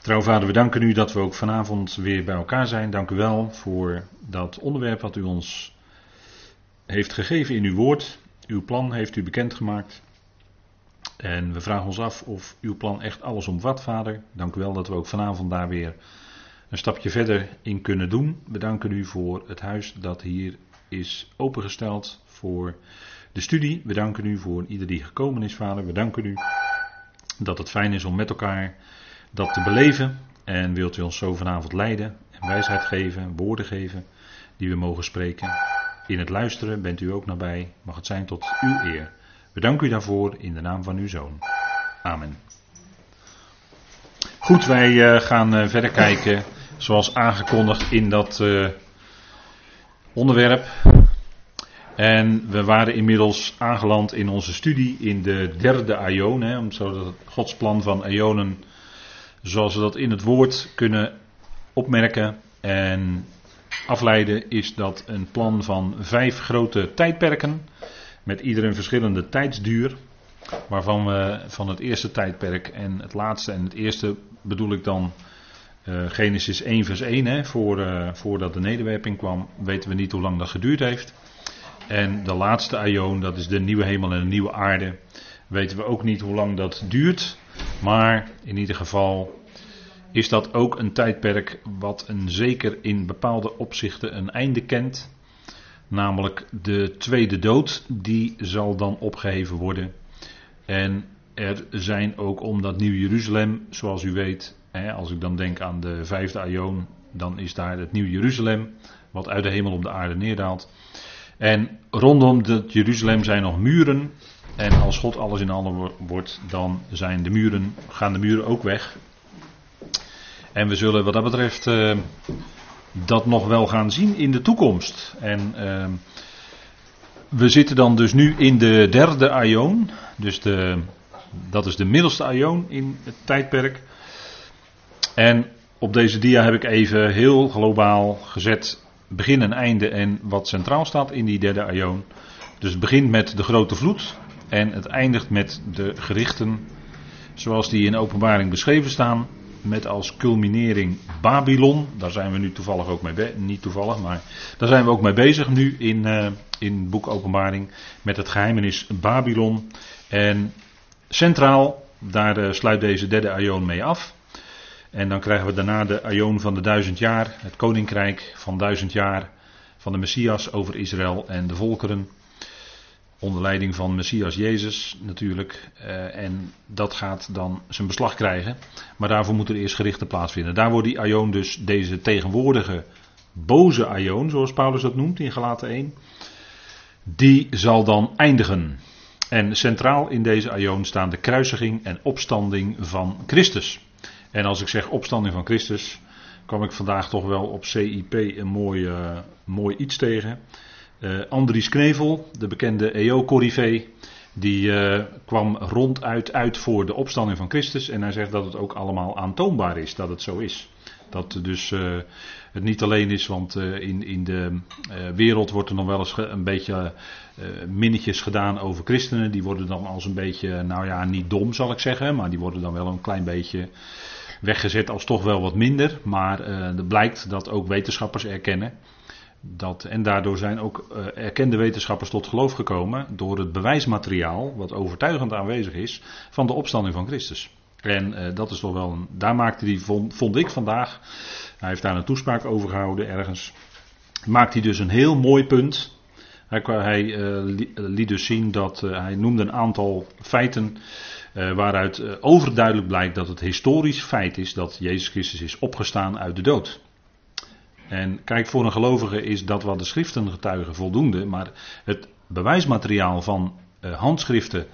Trouw vader, we danken u dat we ook vanavond weer bij elkaar zijn. Dank u wel voor dat onderwerp wat u ons heeft gegeven in uw woord. Uw plan heeft u bekendgemaakt. En we vragen ons af of uw plan echt alles omvat, vader. Dank u wel dat we ook vanavond daar weer een stapje verder in kunnen doen. We danken u voor het huis dat hier is opengesteld voor de studie. We danken u voor ieder die gekomen is, vader. We danken u dat het fijn is om met elkaar dat te beleven. En wilt u ons zo vanavond leiden en wijsheid geven, woorden geven die we mogen spreken. In het luisteren bent u ook nabij, mag het zijn tot uw eer. We danken u daarvoor in de naam van uw zoon. Amen. Goed, wij eh, gaan eh, verder kijken zoals aangekondigd in dat uh, onderwerp. En we waren inmiddels aangeland in onze studie in de derde aion, hè, om zo het Gods plan van aionen zoals we dat in het woord kunnen opmerken en afleiden, is dat een plan van vijf grote tijdperken, met ieder een verschillende tijdsduur, waarvan we van het eerste tijdperk en het laatste en het eerste bedoel ik dan uh, Genesis 1 vers 1, hè, voor, uh, voordat de nederwerping kwam, weten we niet hoe lang dat geduurd heeft. En de laatste aion, dat is de nieuwe hemel en de nieuwe aarde, weten we ook niet hoe lang dat duurt. Maar in ieder geval is dat ook een tijdperk wat een zeker in bepaalde opzichten een einde kent. Namelijk de tweede dood, die zal dan opgeheven worden. En er zijn ook om dat Nieuw Jeruzalem, zoals u weet, hè, als ik dan denk aan de vijfde aion, dan is daar het Nieuw Jeruzalem, wat uit de hemel op de aarde neerdaalt. En rondom dat Jeruzalem zijn nog muren en als God alles in allen wordt, dan zijn de muren, gaan de muren ook weg. En we zullen wat dat betreft uh, dat nog wel gaan zien in de toekomst. En uh, we zitten dan dus nu in de derde aion. Dus de, dat is de middelste aion in het tijdperk. En op deze dia heb ik even heel globaal gezet begin en einde en wat centraal staat in die derde aion. Dus het begint met de grote vloed. En het eindigt met de gerichten zoals die in openbaring beschreven staan. Met als culminering Babylon. Daar zijn we nu toevallig ook mee bezig. Niet toevallig, maar daar zijn we ook mee bezig nu in, uh, in boek Openbaring. Met het geheimenis Babylon. En centraal, daar uh, sluit deze derde aion mee af. En dan krijgen we daarna de aion van de duizend jaar. Het koninkrijk van duizend jaar van de Messias over Israël en de volkeren. Onder leiding van Messias Jezus natuurlijk. Uh, en dat gaat dan zijn beslag krijgen. Maar daarvoor moet er eerst gerichten plaatsvinden. Daar wordt die Aion dus, deze tegenwoordige boze Aion, zoals Paulus dat noemt in Galaten 1. Die zal dan eindigen. En centraal in deze Aion staan de kruisiging en opstanding van Christus. En als ik zeg opstanding van Christus, kwam ik vandaag toch wel op CIP een mooi, mooi iets tegen. Uh, Andries Knevel, de bekende EO-corrivé, die uh, kwam ronduit uit voor de opstanding van Christus. En hij zegt dat het ook allemaal aantoonbaar is dat het zo is. Dat dus uh, het niet alleen is, want in, in de wereld wordt er nog wel eens een beetje minnetjes gedaan over christenen. Die worden dan als een beetje, nou ja, niet dom zal ik zeggen, maar die worden dan wel een klein beetje weggezet als toch wel wat minder. Maar er blijkt dat ook wetenschappers erkennen dat, en daardoor zijn ook uh, erkende wetenschappers tot geloof gekomen door het bewijsmateriaal, wat overtuigend aanwezig is, van de opstanding van Christus. En uh, dat is toch wel een. Daar maakte hij, vond, ik vandaag. Hij heeft daar een toespraak over gehouden ergens. Maakt hij dus een heel mooi punt. Hij, hij uh, liet dus zien dat. hij noemde een aantal feiten. waaruit overduidelijk blijkt dat het historisch feit is dat Jezus Christus is opgestaan uit de dood. En kijk, voor een gelovige is dat wat de schriften getuigen voldoende, maar het bewijsmateriaal van uh, handschriften,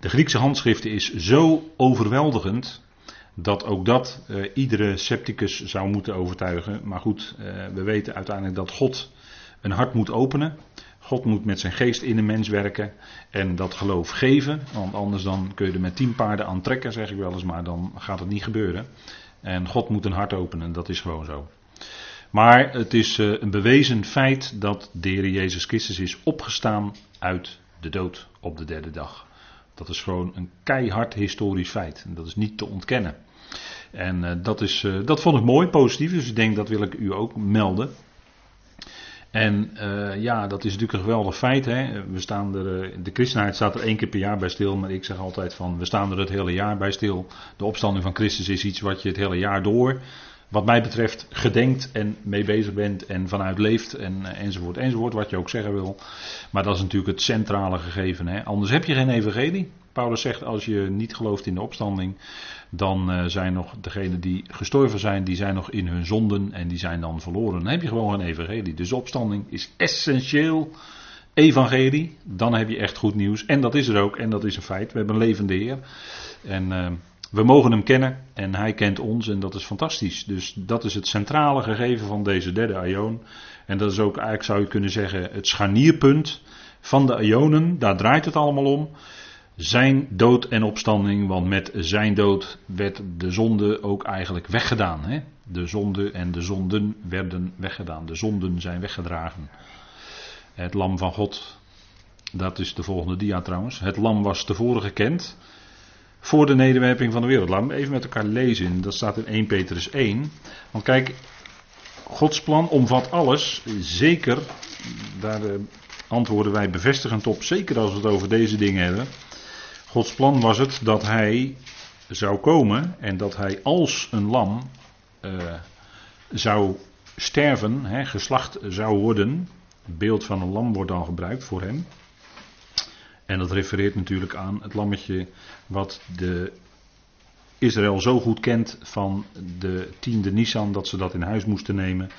de Griekse handschriften, is zo overweldigend dat ook dat uh, iedere scepticus zou moeten overtuigen. Maar goed, uh, we weten uiteindelijk dat God een hart moet openen. God moet met zijn geest in de mens werken en dat geloof geven. Want anders dan kun je er met tien paarden aan trekken, zeg ik wel eens, maar dan gaat het niet gebeuren. En God moet een hart openen, dat is gewoon zo. Maar het is uh, een bewezen feit dat de Heer Jezus Christus is opgestaan uit de dood op de derde dag. Dat is gewoon een keihard historisch feit. En dat is niet te ontkennen. En uh, dat, is, uh, dat vond ik mooi, positief. Dus ik denk dat wil ik u ook melden. En ja, dat is natuurlijk een geweldig feit. Hè? We staan er, de christenheid staat er één keer per jaar bij stil. Maar ik zeg altijd van, we staan er het hele jaar bij stil. De opstanding van Christus is iets wat je het hele jaar door, wat mij betreft, gedenkt en mee bezig bent. En vanuit leeft en, enzovoort enzovoort. Wat je ook zeggen wil. Maar dat is natuurlijk het centrale gegeven. Hè? Anders heb je geen evangelie. Paulus zegt, als je niet gelooft in de opstanding, dan uh, zijn nog degenen die gestorven zijn, die zijn nog in hun zonden en die zijn dan verloren. Dan heb je gewoon een evangelie. Dus opstanding is essentieel evangelie. Dan heb je echt goed nieuws. En dat is er ook, en dat is een feit. We hebben een levende Heer. En uh, we mogen hem kennen en hij kent ons en dat is fantastisch. Dus dat is het centrale gegeven van deze derde aion. En dat is ook eigenlijk, zou je kunnen zeggen, het scharnierpunt van de ionen. Daar draait het allemaal om zijn dood en opstanding, want met zijn dood werd de zonde ook eigenlijk weggedaan. Hè? De zonde en de zonden werden weggedaan. De zonden zijn weggedragen. Het lam van God, dat is de volgende dia trouwens. Het lam was tevoren gekend voor de nederwerping van de wereld. Laten we even met elkaar lezen. Dat staat in 1 Petrus 1. Want kijk, Gods plan omvat alles. Zeker, daar eh, antwoorden wij bevestigend op. Zeker als we het over deze dingen hebben. Gods plan was het dat hij zou komen en dat hij als een lam uh, zou sterven, hè, geslacht zou worden. Beeld van een lam wordt dan gebruikt voor hem. En dat refereert natuurlijk aan het lammetje wat de Israël zo goed kent van de tiende Nisan dat ze dat in huis moesten nemen.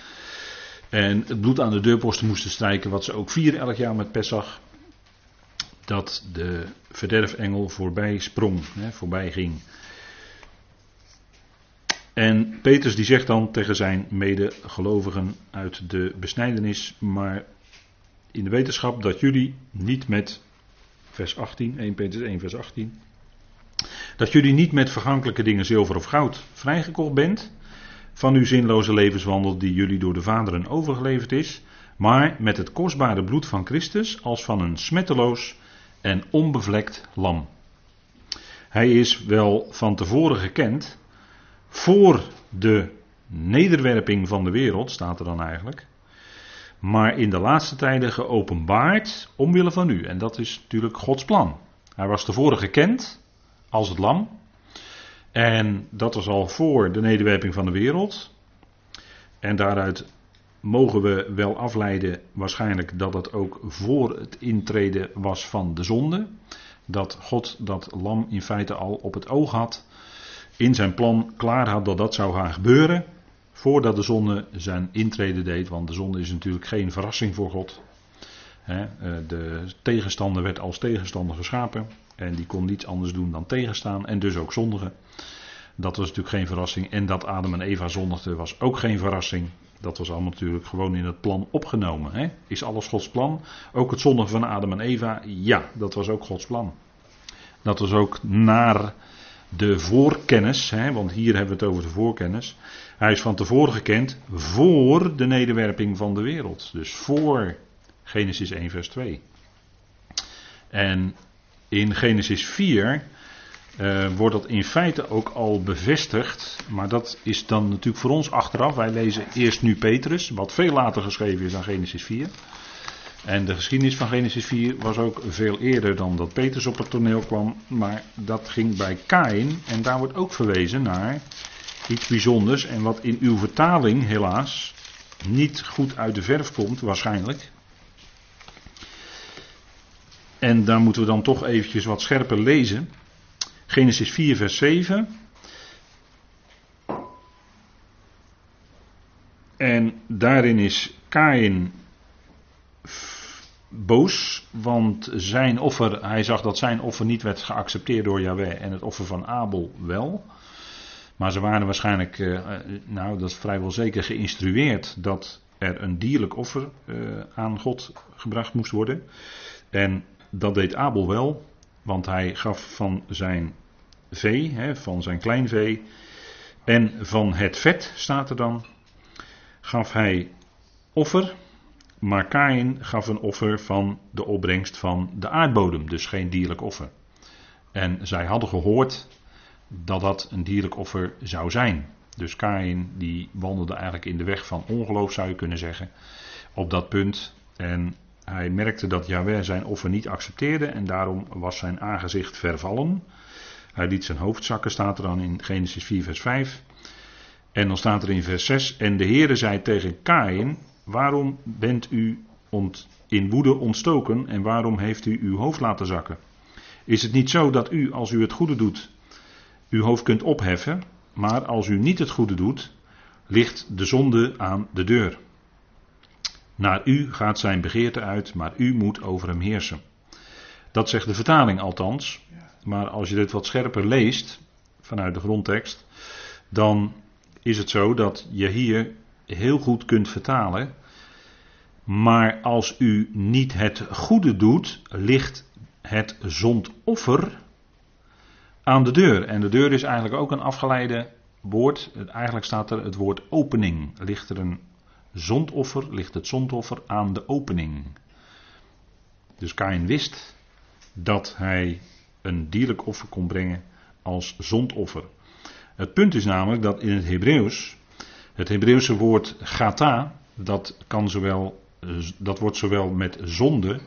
En het bloed aan de deurposten moesten strijken, wat ze ook vieren elk jaar met Pesach dat de verderfengel voorbij sprong, hè, voorbij ging. En Petrus die zegt dan tegen zijn medegelovigen uit de besnijdenis, maar in de wetenschap dat jullie niet met, vers 18, 1 Petrus 1 vers 18, dat jullie niet met vergankelijke dingen zilver of goud vrijgekocht bent van uw zinloze levenswandel die jullie door de vaderen overgeleverd is, maar met het kostbare bloed van Christus als van een smetteloos en onbevlekt lam. Hij is wel van tevoren gekend voor de nederwerping van de wereld, staat er dan eigenlijk. Maar in de laatste tijden geopenbaard omwille van u. En dat is natuurlijk Gods plan. Hij was tevoren gekend als het lam. En dat was al voor de nederwerping van de wereld. En daaruit mogen we wel afleiden waarschijnlijk dat het ook voor het intreden was van de zonde. Dat God dat lam in feite al op het oog had. In zijn plan klaar had dat dat zou gaan gebeuren. Voordat de zonde zijn intreden deed. Want de zonde is natuurlijk geen verrassing voor God. Eh, de tegenstander werd als tegenstander geschapen. En die kon niets anders doen dan tegenstaan. En dus ook zondigen. Dat was natuurlijk geen verrassing. En dat Adam en Eva zondigden was ook geen verrassing. Dat was allemaal natuurlijk gewoon in het plan opgenomen. Is alles Gods plan? Ook het zondigen van Adam en Eva? Ja, dat was ook Gods plan. Dat was ook naar de voorkennis, want hier hebben we het over de voorkennis. Hij is van tevoren gekend voor de nederwerping van de wereld. Dus voor Genesis 1, vers 2. En in Genesis 4 uh, wordt dat in feite ook al bevestigd. Maar dat is dan natuurlijk voor ons achteraf. Wij lezen eerst nu Petrus, wat veel later geschreven is dan Genesis 4. En de geschiedenis van Genesis 4 was ook veel eerder dan dat Petrus op het toneel kwam. Maar dat ging bij Kain. En daar wordt ook verwezen naar iets bijzonders. En wat in uw vertaling helaas niet goed uit de verf komt, waarschijnlijk. En daar moeten we dan toch eventjes wat scherper lezen. Genesis 4, vers 7. En daarin is Kain boos, want zijn offer, hij zag dat zijn offer niet werd geaccepteerd door Yahweh en het offer van Abel wel. Maar ze waren waarschijnlijk, eh, nou dat is vrijwel zeker geïnstrueerd dat er een dierlijk offer eh, aan God gebracht moest worden. En dat deed Abel wel, want hij gaf van zijn vee, hè, van zijn kleinvee, en van het vet, staat er dan, gaf hij offer. Maar Kain gaf een offer van de opbrengst van de aardbodem, dus geen dierlijk offer. En zij hadden gehoord dat dat een dierlijk offer zou zijn. Dus Kain die wandelde eigenlijk in de weg van ongeloof zou je kunnen zeggen op dat punt. En hij merkte dat Yahweh zijn offer niet accepteerde en daarom was zijn aangezicht vervallen. Hij liet zijn hoofd zakken, staat er dan in Genesis 4, vers 5. En dan staat er in vers 6: En de Heere zei tegen Kain: Waarom bent u in woede ontstoken en waarom heeft u uw hoofd laten zakken? Is het niet zo dat u, als u het goede doet, uw hoofd kunt opheffen, maar als u niet het goede doet, ligt de zonde aan de deur? Naar u gaat zijn begeerte uit, maar u moet over hem heersen. Dat zegt de vertaling althans. Maar als je dit wat scherper leest, vanuit de grondtekst, dan is het zo dat je hier heel goed kunt vertalen. Maar als u niet het goede doet, ligt het zondoffer aan de deur. En de deur is eigenlijk ook een afgeleide woord. Eigenlijk staat er het woord opening. Ligt er een zondoffer, ligt het zondoffer aan de opening. Dus Kain wist dat hij een dierlijk offer kon brengen als zondoffer. Het punt is namelijk dat in het Hebreeuws, het Hebreeuwse woord gata, dat, kan zowel, dat wordt zowel met zonde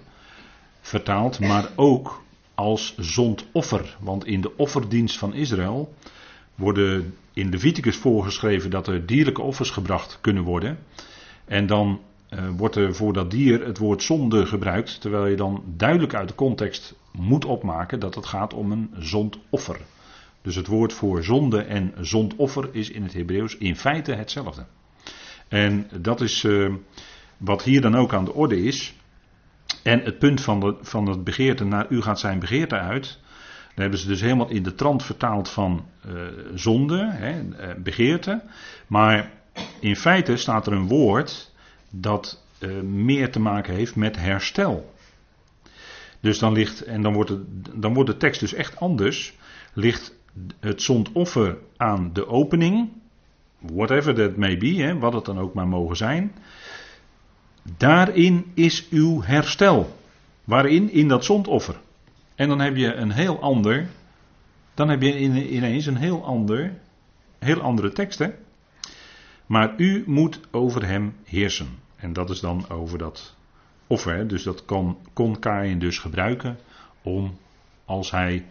vertaald, maar ook als zondoffer. Want in de offerdienst van Israël worden in Leviticus voorgeschreven dat er dierlijke offers gebracht kunnen worden. En dan uh, wordt er voor dat dier het woord zonde gebruikt, terwijl je dan duidelijk uit de context moet opmaken dat het gaat om een zondoffer. Dus het woord voor zonde en zondoffer is in het Hebreeuws in feite hetzelfde. En dat is uh, wat hier dan ook aan de orde is. En het punt van, van het begeerte naar u gaat zijn begeerte uit. Daar hebben ze dus helemaal in de trant vertaald van uh, zonde, hè, begeerte. Maar in feite staat er een woord dat uh, meer te maken heeft met herstel. Dus dan ligt, en dan wordt, het, dan wordt de tekst dus echt anders, ligt het zondoffer aan de opening, whatever that may be, hè, wat het dan ook maar mogen zijn. Daarin is uw herstel. Waarin? In dat zondoffer. En dan heb je een heel ander, dan heb je ineens een heel ander, heel andere tekst. Hè? Maar u moet over hem heersen. En dat is dan over dat offer. Dus dat kon, kon Kain dus gebruiken om, als hij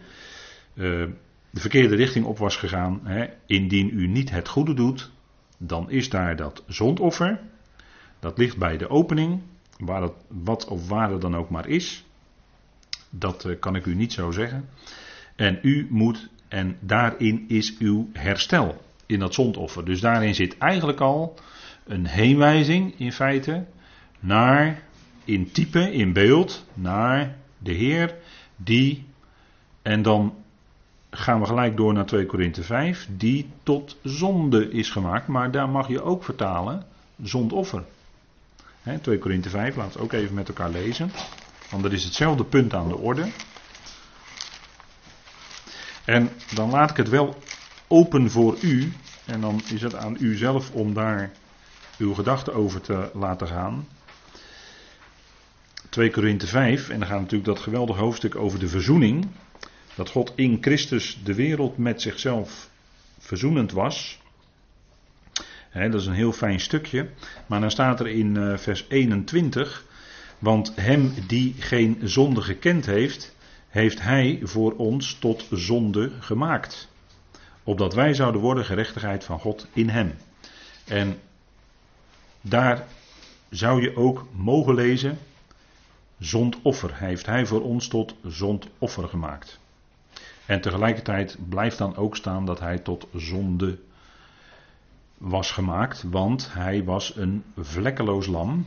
uh, de verkeerde richting op was gegaan, hè, indien u niet het goede doet, dan is daar dat zondoffer. Dat ligt bij de opening, waar wat of waar het dan ook maar is. Dat uh, kan ik u niet zo zeggen. En u moet, en daarin is uw herstel in dat zondoffer. Dus daarin zit eigenlijk al een heenwijzing in feite naar, in type, in beeld, naar de Heer die, en dan gaan we gelijk door naar 2 Korinthe 5, die tot zonde is gemaakt, maar daar mag je ook vertalen zondoffer. He, 2 Korinthe 5, laten we ook even met elkaar lezen, want er is hetzelfde punt aan de orde. En dan laat ik het wel open voor u. En dan is het aan u zelf om daar uw gedachten over te laten gaan. 2 Korinthe 5, en dan gaat natuurlijk dat geweldige hoofdstuk over de verzoening. Dat God in Christus de wereld met zichzelf verzoenend was. Dat is een heel fijn stukje. Maar dan staat er in uh, vers 21. Want hem die geen zonde gekend heeft, heeft hij voor ons tot zonde gemaakt opdat wij zouden worden gerechtigheid van God in hem. En daar zou je ook mogen lezen, zondoffer heeft hij voor ons tot zondoffer gemaakt. En tegelijkertijd blijft dan ook staan dat hij tot zonde was gemaakt, want hij was een vlekkeloos lam,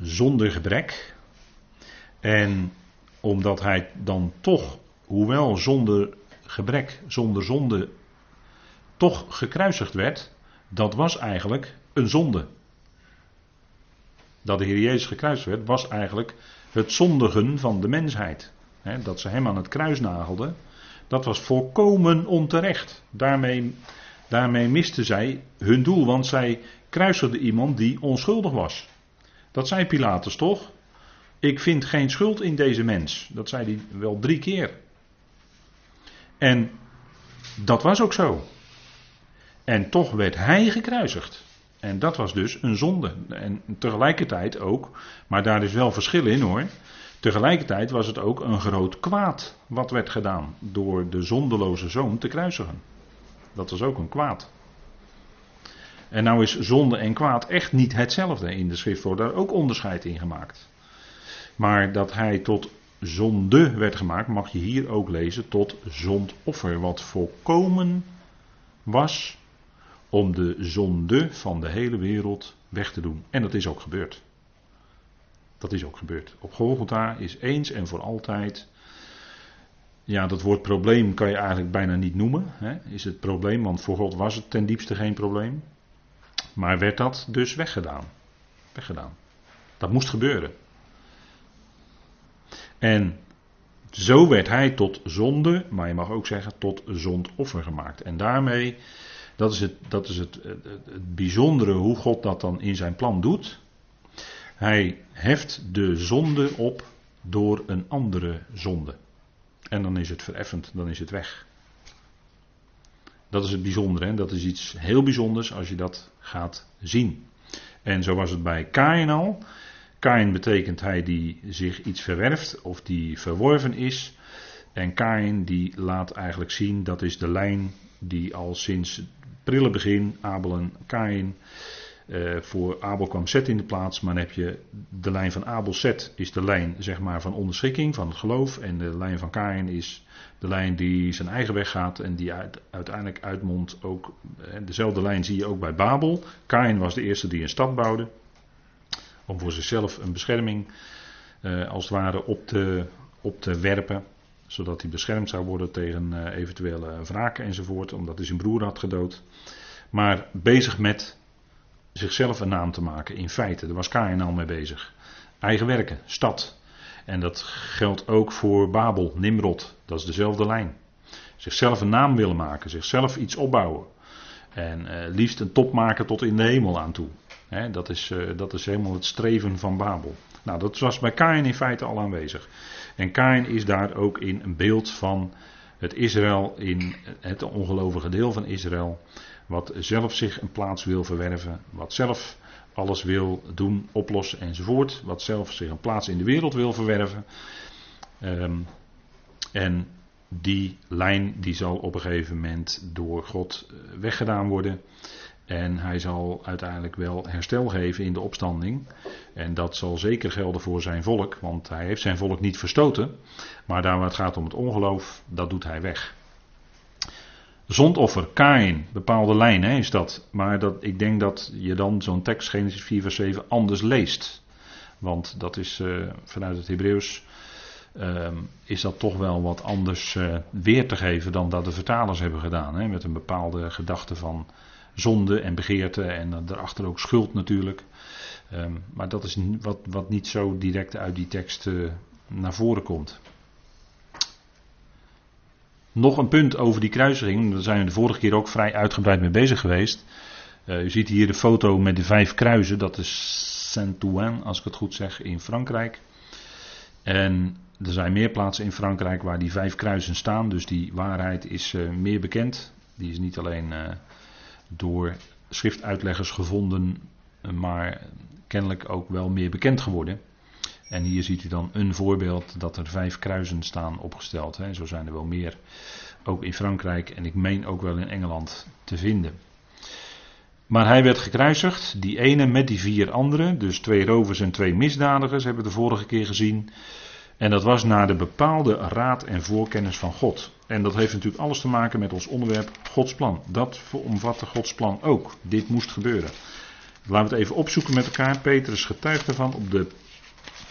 zonder gebrek. En omdat hij dan toch, hoewel zonder gebrek, zonder zonde, toch gekruisigd werd, dat was eigenlijk een zonde. Dat de Heer Jezus gekruisigd werd, was eigenlijk het zondigen van de mensheid. dat ze hem aan het kruis nagelden, dat was volkomen onterecht. Daarmee, daarmee misten zij hun doel, want zij kruisigden iemand die onschuldig was. Dat zei Pilatus toch? Ik vind geen schuld in deze mens. Dat zei hij wel drie keer. En Dat was ook zo. En toch werd hij gekruisigd. En dat was dus een zonde. En tegelijkertijd ook, maar daar is wel verschil in hoor. Tegelijkertijd was het ook een groot kwaad wat werd gedaan door de zondeloze zoon te kruisigen. Dat was ook een kwaad. En nou is zonde en kwaad echt niet hetzelfde. In de schrift wordt daar ook onderscheid in gemaakt. Maar dat hij tot zonde werd gemaakt, mag je hier ook lezen tot zondoffer. Wat volkomen was om de zonde van de hele wereld weg te doen. En dat is ook gebeurd. Dat is ook gebeurd. Op Golgotha is eens en voor altijd. Ja, dat woord probleem kan je eigenlijk bijna niet noemen. Hè? Is het probleem, want voor God was het ten diepste geen probleem. Maar werd dat dus weggedaan. Weggedaan. Dat moest gebeuren. En zo werd hij tot zonde, maar je mag ook zeggen tot zondoffer gemaakt. En daarmee, dat is, het, dat is het, het, het bijzondere hoe God dat dan in zijn plan doet. Hij heft de zonde op door een andere zonde. En dan is het vereffend, dan is het weg. Dat is het bijzondere, hè? dat is iets heel bijzonders als je dat gaat zien. En zo was het bij Kain al. Kain betekent hij die zich iets verwerft of die verworven is. En Kain die laat eigenlijk zien, dat is de lijn die al sinds prille begin, Abel en Kain, uh, voor Abel kwam Zet in de plaats, maar dan heb je de lijn van Abel Zet is de lijn zeg maar, van onderschikking, van het geloof. En de lijn van Kain is de lijn die zijn eigen weg gaat en die uiteindelijk uitmondt ook. Uh, dezelfde lijn zie je ook bij Babel. Kain was de eerste die een stad bouwde. Om voor zichzelf een bescherming uh, als het ware op te, op te werpen. Zodat hij beschermd zou worden tegen eventuele wraken enzovoort. Omdat hij zijn broer had gedood. Maar bezig met zichzelf een naam te maken. In feite, daar was Kain al mee bezig. Eigen werken, stad. En dat geldt ook voor Babel, Nimrod. Dat is dezelfde lijn. Zichzelf een naam willen maken, zichzelf iets opbouwen. En uh, liefst een top maken tot in de hemel aan toe. dat, is, uh, dat is helemaal het streven van Babel. Nou, dat was bij Kain in feite al aanwezig. En Kain is daar ook in een beeld van het Israël, in het ongelovige deel van Israël. Wat zelf zich een plaats wil verwerven. Wat zelf alles wil doen, oplossen enzovoort. Wat zelf zich een plaats in de wereld wil verwerven. Um, en die lijn die zal op een gegeven moment door God eh, weggedaan worden. En hij zal uiteindelijk wel herstel geven in de opstanding. En dat zal zeker gelden voor zijn volk, want hij heeft zijn volk niet verstoten. Maar daar waar het gaat om het ongeloof, dat doet hij weg. Zondoffer, Kain, bepaalde lijn hè, is dat. Maar dat, ik denk dat je dan zo'n tekst, Genesis 4 vers 7, anders leest. Want dat is uh, vanuit het Hebreeuws, uh, is dat toch wel wat anders uh, weer te geven dan dat de vertalers hebben gedaan. Hè, met een bepaalde gedachte van zonde en begeerte en daarachter ook schuld natuurlijk. Um, maar dat is wat, wat niet zo direct uit die tekst uh, naar voren komt. Nog een punt over die kruisiging. Daar zijn we de vorige keer ook vrij uitgebreid mee bezig geweest. Uh, u ziet hier de foto met de vijf kruisen. Dat is Saint-Ouen, als ik het goed zeg, in Frankrijk. En er zijn meer plaatsen in Frankrijk waar die vijf kruisen staan. Dus die waarheid is uh, meer bekend. Die is niet alleen uh, door schriftuitleggers gevonden, maar kennelijk ook wel meer bekend geworden. En hier ziet u dan een voorbeeld dat er vijf kruisen staan opgesteld. Hè. Zo zijn er wel meer, ook in Frankrijk en ik meen ook wel in Engeland te vinden. Maar hij werd gekruisigd, die ene met die vier anderen, dus twee rovers en twee misdadigers, hebben we de vorige keer gezien. En dat was naar de bepaalde raad en voorkennis van God. En dat heeft natuurlijk alles te maken met ons onderwerp Gods plan. Dat omvatte Gods plan ook. Dit moest gebeuren. Laten we het even opzoeken met elkaar. Petrus getuigt ervan op de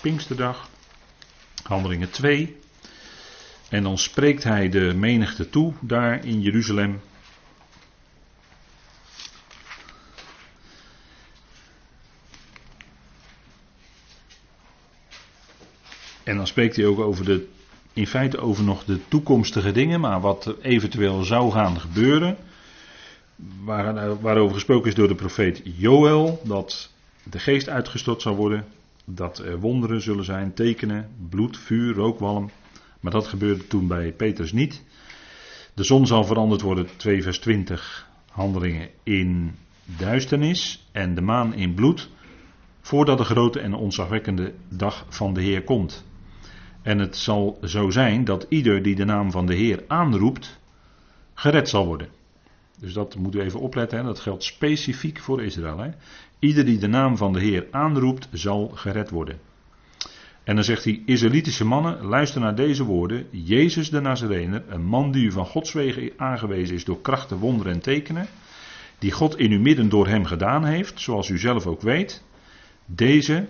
Pinksterdag. Handelingen 2. En dan spreekt hij de menigte toe daar in Jeruzalem. En dan spreekt hij ook over de, in feite over nog de toekomstige dingen, maar wat eventueel zou gaan gebeuren. Waar, waarover gesproken is door de profeet Joël, dat de geest uitgestort zou worden dat er wonderen zullen zijn, tekenen, bloed, vuur, rookwalm. Maar dat gebeurde toen bij Petrus niet. De zon zal veranderd worden, 2 vers 20, handelingen in duisternis en de maan in bloed, voordat de grote en onzagwekkende dag van de Heer komt. En het zal zo zijn dat ieder die de naam van de Heer aanroept, gered zal worden. Dus dat moeten we even opletten, hè? dat geldt specifiek voor Israël. Hè? Ieder die de naam van de Heer aanroept, zal gered worden. En dan zegt hij, Israëlitische mannen, luister naar deze woorden. Jezus de Nazarener, een man die u van Gods wegen aangewezen is door krachten, wonderen en tekenen, die God in uw midden door hem gedaan heeft, zoals u zelf ook weet. Deze,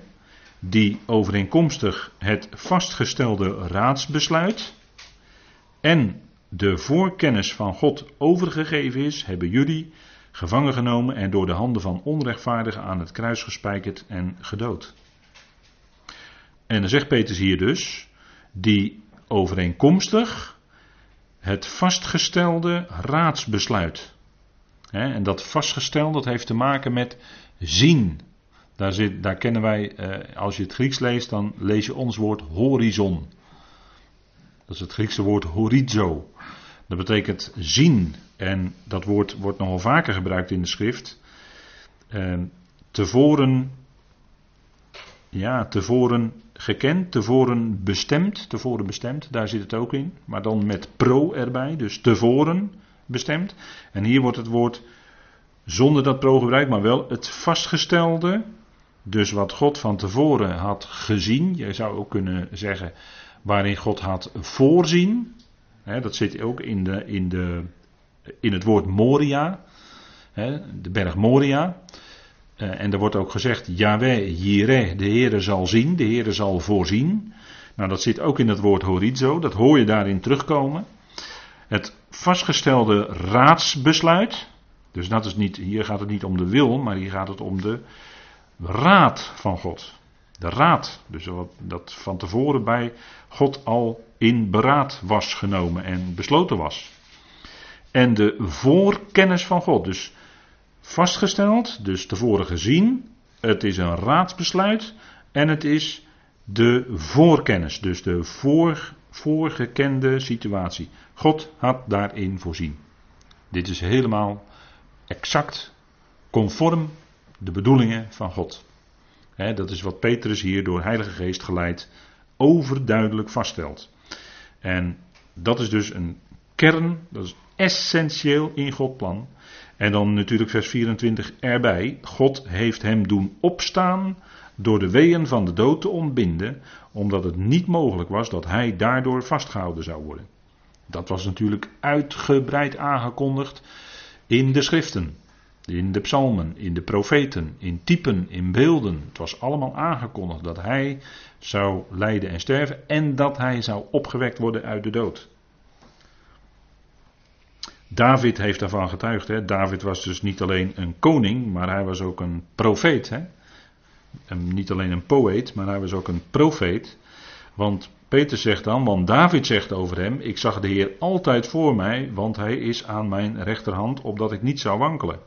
die overeenkomstig het vastgestelde raadsbesluit en de voorkennis van God overgegeven is, hebben jullie gevangen genomen en door de handen van onrechtvaardigen aan het kruis gespijkerd en gedood. En dan zegt Petrus hier dus, die overeenkomstig het vastgestelde raadsbesluit. en dat vastgesteld, dat heeft te maken met zien. Daar, zit, daar kennen wij, eh, als je het Grieks leest, dan lees je ons woord horizon. Dat is het Griekse woord horizo. Dat betekent zien. En dat woord wordt nogal vaker gebruikt in de schrift. Eh, tevoren, ja, tevoren gekend, tevoren bestemd, tevoren bestemd, daar zit het ook in. Maar dan met pro erbij, dus tevoren bestemd. En hier wordt het woord zonder dat pro gebruikt, maar wel het vastgestelde. Dus wat God van tevoren had gezien, je zou ook kunnen zeggen waarin God had voorzien. Hè, dat zit ook in, de, in, de, in het woord Moria, hè, de berg Moria. Uh, en er wordt ook gezegd, Yahweh, Jireh, de Heere zal zien, de Heere zal voorzien. Nou, dat zit ook in het woord horizo, dat hoor je daarin terugkomen. Het vastgestelde raadsbesluit, dus dat is niet, hier gaat het niet om de wil, maar hier gaat het om de raad van God. De raad, dus wat, dat van tevoren bij God al in beraad was genomen en besloten was. En de voorkennis van God, dus vastgesteld, dus tevoren gezien. Het is een raadsbesluit en het is de voorkennis, dus de voor, voorgekende situatie. God had daarin voorzien. Dit is helemaal exact conform de bedoelingen van God. Dat is wat Petrus hier door Heilige Geest geleid overduidelijk vaststelt. En dat is dus een kern, dat is essentieel in Gods plan. En dan natuurlijk vers 24 erbij. God heeft hem doen opstaan door de weeën van de dood te ontbinden, omdat het niet mogelijk was dat hij daardoor vastgehouden zou worden. Dat was natuurlijk uitgebreid aangekondigd in de schriften, in de psalmen, in de profeten, in typen, in beelden. Het was allemaal aangekondigd dat hij zou lijden en sterven en dat hij zou opgewekt worden uit de dood. David heeft daarvan getuigd. Hè. David was dus niet alleen een koning, maar hij was ook een profeet. Hè. Niet alleen een poëet, maar hij was ook een profeet. Want Peter zegt dan, want David zegt over hem: Ik zag de Heer altijd voor mij, want hij is aan mijn rechterhand, opdat ik niet zou wankelen.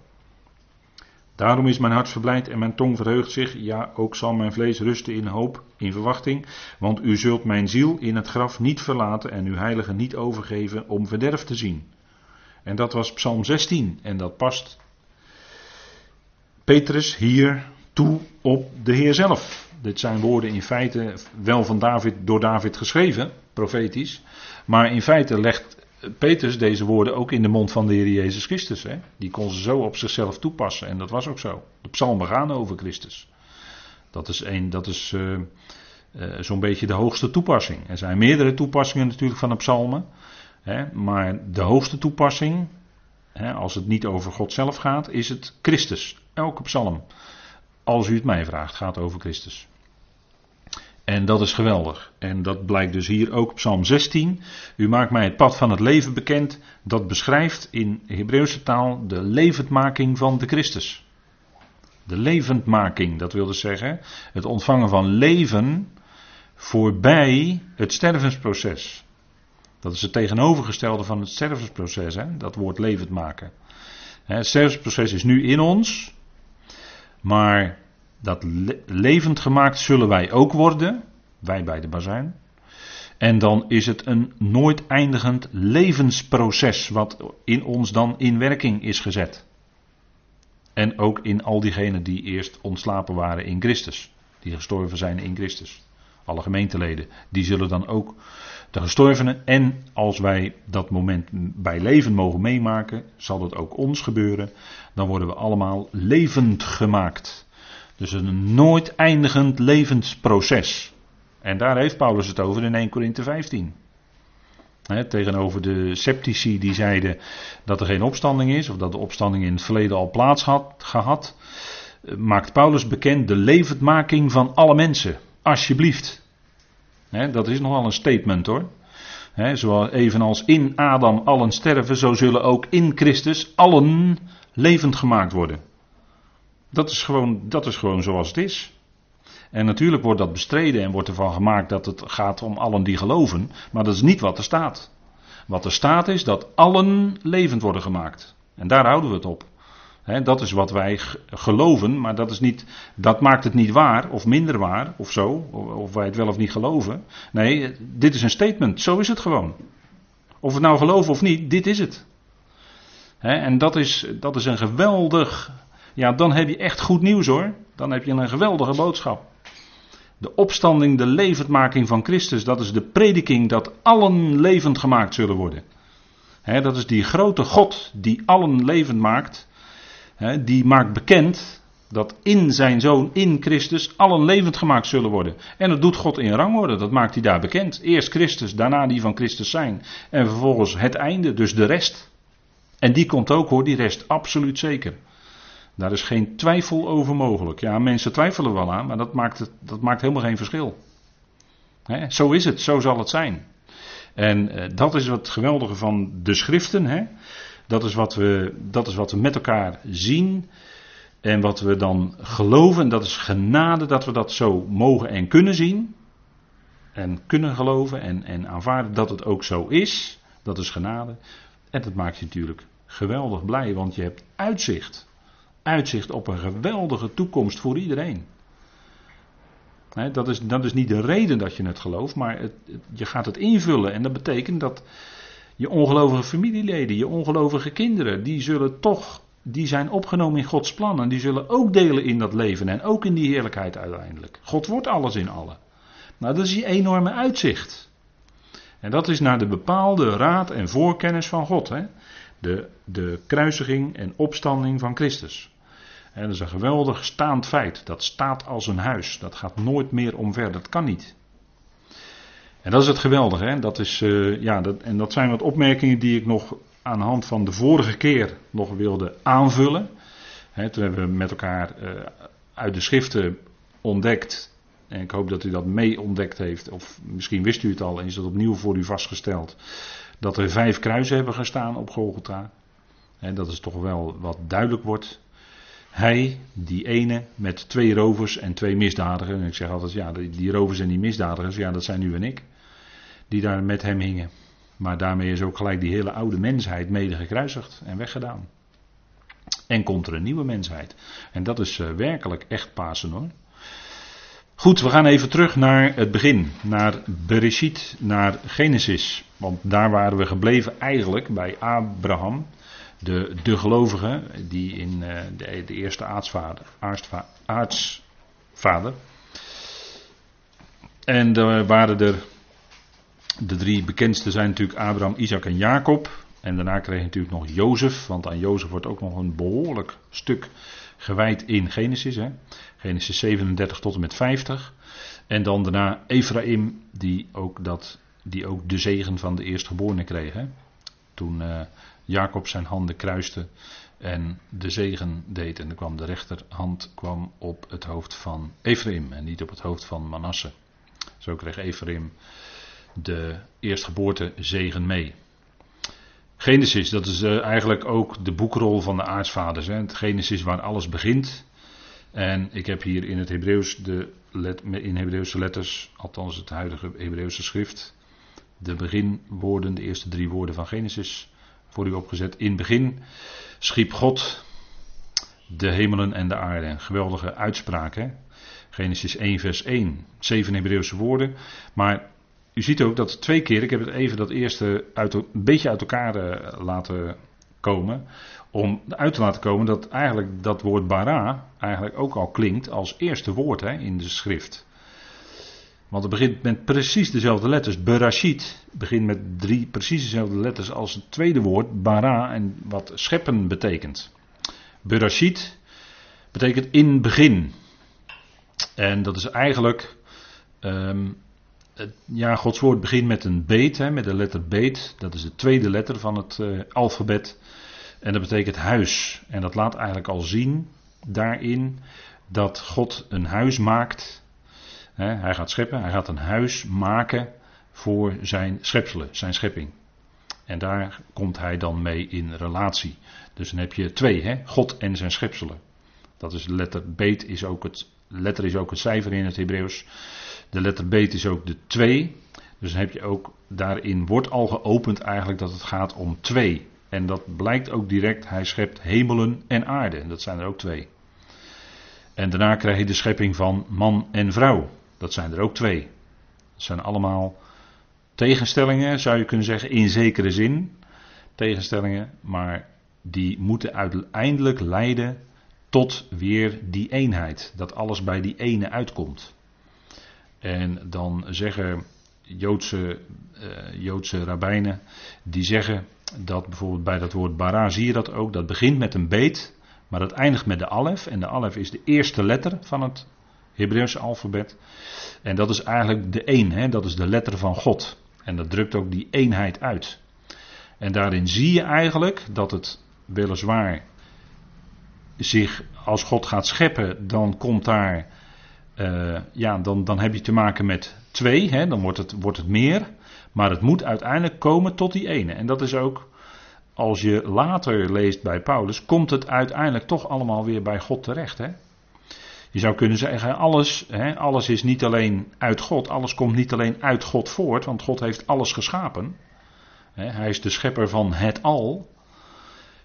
Daarom is mijn hart verblijd en mijn tong verheugt zich. Ja, ook zal mijn vlees rusten in hoop, in verwachting. Want u zult mijn ziel in het graf niet verlaten en uw heilige niet overgeven om verderf te zien. En dat was Psalm 16. En dat past Petrus hier toe op de Heer zelf. Dit zijn woorden in feite wel van David, door David geschreven, profetisch. Maar in feite legt Petrus deze woorden ook in de mond van de Heer Jezus Christus. Hè? Die kon ze zo op zichzelf toepassen. En dat was ook zo. De psalmen gaan over Christus. Dat is, een, dat is uh, uh, zo'n beetje de hoogste toepassing. Er zijn meerdere toepassingen natuurlijk van de psalmen. Hè, maar de hoogste toepassing, hè, als het niet over God zelf gaat, is het Christus. Elke psalm, als u het mij vraagt, gaat over Christus. En dat is geweldig. En dat blijkt dus hier ook op Psalm 16. U maakt mij het pad van het leven bekend. Dat beschrijft in Hebreeuwse taal de levendmaking van de Christus. De levendmaking, dat wil dus zeggen het ontvangen van leven voorbij het stervensproces. Dat is het tegenovergestelde van het stervensproces, hè? dat woord levend maken. Het stervensproces is nu in ons, maar dat levend gemaakt zullen wij ook worden, wij bij de bazuin. En dan is het een nooit eindigend levensproces wat in ons dan in werking is gezet. En ook in al diegenen die eerst ontslapen waren in Christus. Die gestorven zijn in Christus. Alle gemeenteleden. Die zullen dan ook de gestorvenen. En als wij dat moment bij leven mogen meemaken. Zal het ook ons gebeuren. Dan worden we allemaal levend gemaakt. Dus een nooit eindigend levensproces. En daar heeft Paulus het over in 1 Korinthe 15. tegenover de sceptici die zeiden dat er geen opstanding is, of dat de opstanding in het verleden al plaats had gehad, maakt Paulus bekend de levendmaking van alle mensen. Alsjeblieft. dat is nogal een statement hoor. He, evenals in Adam allen sterven, zo zullen ook in Christus allen levend gemaakt worden. Dat is gewoon, dat is gewoon zoals het is. En natuurlijk wordt dat bestreden en wordt ervan gemaakt dat het gaat om allen die geloven. Maar dat is niet wat er staat. Wat er staat is dat allen levend worden gemaakt. En daar houden we het op. dat is wat wij geloven, maar dat, is niet, dat maakt het niet waar of minder waar of zo. Of wij het wel of niet geloven. Nee, dit is een statement. Zo is het gewoon. Of we het nou geloven of niet, dit is het. en dat is, dat is een geweldig. Ja, dan heb je echt goed nieuws hoor. Dan heb je een geweldige boodschap. De opstanding, de levendmaking van Christus, dat is de prediking dat allen levend gemaakt zullen worden. dat is die grote God die allen levend maakt. die maakt bekend dat in zijn zoon, in Christus, allen levend gemaakt zullen worden. En dat doet God in rangorde, dat maakt hij daar bekend. Eerst Christus, daarna die van Christus zijn. En vervolgens het einde, dus de rest. En die komt ook hoor, die rest, absoluut zeker. Daar is geen twijfel over mogelijk. Ja, mensen twijfelen wel aan, maar dat maakt, het, dat maakt helemaal geen verschil. zo is het, zo zal het zijn. En eh, dat is wat geweldige van de schriften. Dat, is wat we, dat is wat we met elkaar zien. En wat we dan geloven, en dat is genade dat we dat zo mogen en kunnen zien. En kunnen geloven en, en aanvaarden dat het ook zo is. Dat is genade. En dat maakt je natuurlijk geweldig blij, want je hebt uitzicht uitzicht op een geweldige toekomst voor iedereen. dat, is, dat is niet de reden dat je het gelooft, maar het, je gaat het invullen. En dat betekent dat je ongelovige familieleden, je ongelovige kinderen, die zullen toch, die zijn opgenomen in Gods plan. En die zullen ook delen in dat leven en ook in die heerlijkheid uiteindelijk. God wordt alles in allen. Nou, dat is die enorme uitzicht. En dat is naar de bepaalde raad en voorkennis van God. De, de kruisiging en opstanding van Christus. En dat is een geweldig staand feit. Dat staat als een huis. Dat gaat nooit meer omver. Dat kan niet. En dat is het geweldige. Hè? Dat is, uh, ja, dat, en dat zijn wat opmerkingen die ik nog aan de hand van de vorige keer nog wilde aanvullen. Hè, toen hebben we met elkaar uh, uit de schriften ontdekt. En ik hoop dat u dat mee ontdekt heeft. Of misschien wist u het al en is dat opnieuw voor u vastgesteld. Dat er vijf kruisen hebben gestaan op Golgotha. En dat is toch wel wat duidelijk wordt. Hij, die ene, met twee rovers en twee misdadigers. En ik zeg altijd, ja, die rovers en die misdadigers, ja, dat zijn u en ik. Die daar met hem hingen. Maar daarmee is ook gelijk die hele oude mensheid mede gekruisigd en weggedaan. En komt er een nieuwe mensheid. En dat is uh, werkelijk echt Pasen hoor. Goed, we gaan even terug naar het begin. Naar Bereshit, naar Genesis. Want daar waren we gebleven eigenlijk bij Abraham de, de gelovigen, die in uh, de, de, eerste aartsvader, aartsvader. En er waren er, de drie bekendste zijn natuurlijk Abraham, Isaac en Jacob. En daarna kreeg je natuurlijk nog Jozef, want aan Jozef wordt ook nog een behoorlijk stuk gewijd in Genesis. Hè? Genesis 37 tot en met 50. En dan daarna Ephraim, die ook, dat, die ook de zegen van de eerstgeborene kreeg. Hè? Toen uh, Jacob zijn handen kruiste en de zegen deed. En dan kwam de rechterhand kwam op het hoofd van Ephraim en niet op het hoofd van Manasse. Zo kreeg Ephraim de eerstgeboorte zegen mee. Genesis, dat is eh, eigenlijk ook de boekrol van de aartsvaders. Hè. Genesis waar alles begint. En ik heb hier in het Hebreeuws de let, in Hebreeuwse letters, althans het huidige Hebreeuwse schrift, de beginwoorden, de eerste drie woorden van Genesis voor u opgezet. In het begin schiep God de hemelen en de aarde. Geweldige uitspraak, hè? Genesis 1, vers 1. Zeven Hebreeuwse woorden. Maar u ziet ook dat twee keer, ik heb het even dat eerste uit, een beetje uit elkaar uh, laten komen. Om uit te laten komen dat eigenlijk dat woord bara eigenlijk ook al klinkt als eerste woord hè, in de schrift. Want het begint met precies dezelfde letters. Berashit begint met drie precies dezelfde letters als het tweede woord, bara, en wat scheppen betekent. Berashit betekent in begin. En dat is eigenlijk, um, het, ja, Gods woord begint met een beet, hè, met de letter beet. Dat is de tweede letter van het uh, alfabet. En dat betekent huis. En dat laat eigenlijk al zien daarin dat God een huis maakt. Hij gaat scheppen, hij gaat een huis maken voor zijn schepselen, zijn schepping. En daar komt hij dan mee in relatie. Dus dan heb je twee, hè? God en zijn schepselen. Dat is de letter beet, is ook het, letter is ook het cijfer in het Hebreeuws. De letter beet is ook de twee. Dus dan heb je ook, daarin wordt al geopend eigenlijk dat het gaat om twee. En dat blijkt ook direct, hij schept hemelen en aarde. Dat zijn er ook twee. En daarna krijg je de schepping van man en vrouw. Dat zijn er ook twee. Dat zijn allemaal tegenstellingen, zou je kunnen zeggen, in zekere zin. Tegenstellingen, maar die moeten uiteindelijk leiden tot weer die eenheid. Dat alles bij die ene uitkomt. En dan zeggen Joodse, uh, Joodse rabbijnen, die zeggen dat bijvoorbeeld bij dat woord bara zie je dat ook, dat begint met een beet, maar dat eindigt met de alef. En de alef is de eerste letter van het Hebreeuwse alfabet. En dat is eigenlijk de één, hè? dat is de letter van God. En dat drukt ook die eenheid uit. En daarin zie je eigenlijk dat het weliswaar zich, als God gaat scheppen, dan komt daar, uh, ja, dan, dan heb je te maken met twee, hè? dan wordt het, wordt het meer. Maar het moet uiteindelijk komen tot die ene. En dat is ook, als je later leest bij Paulus, komt het uiteindelijk toch allemaal weer bij God terecht. Hè? Je zou kunnen zeggen, alles, hè, alles is niet alleen uit God, alles komt niet alleen uit God voort, want God heeft alles geschapen. Hij is de schepper van het al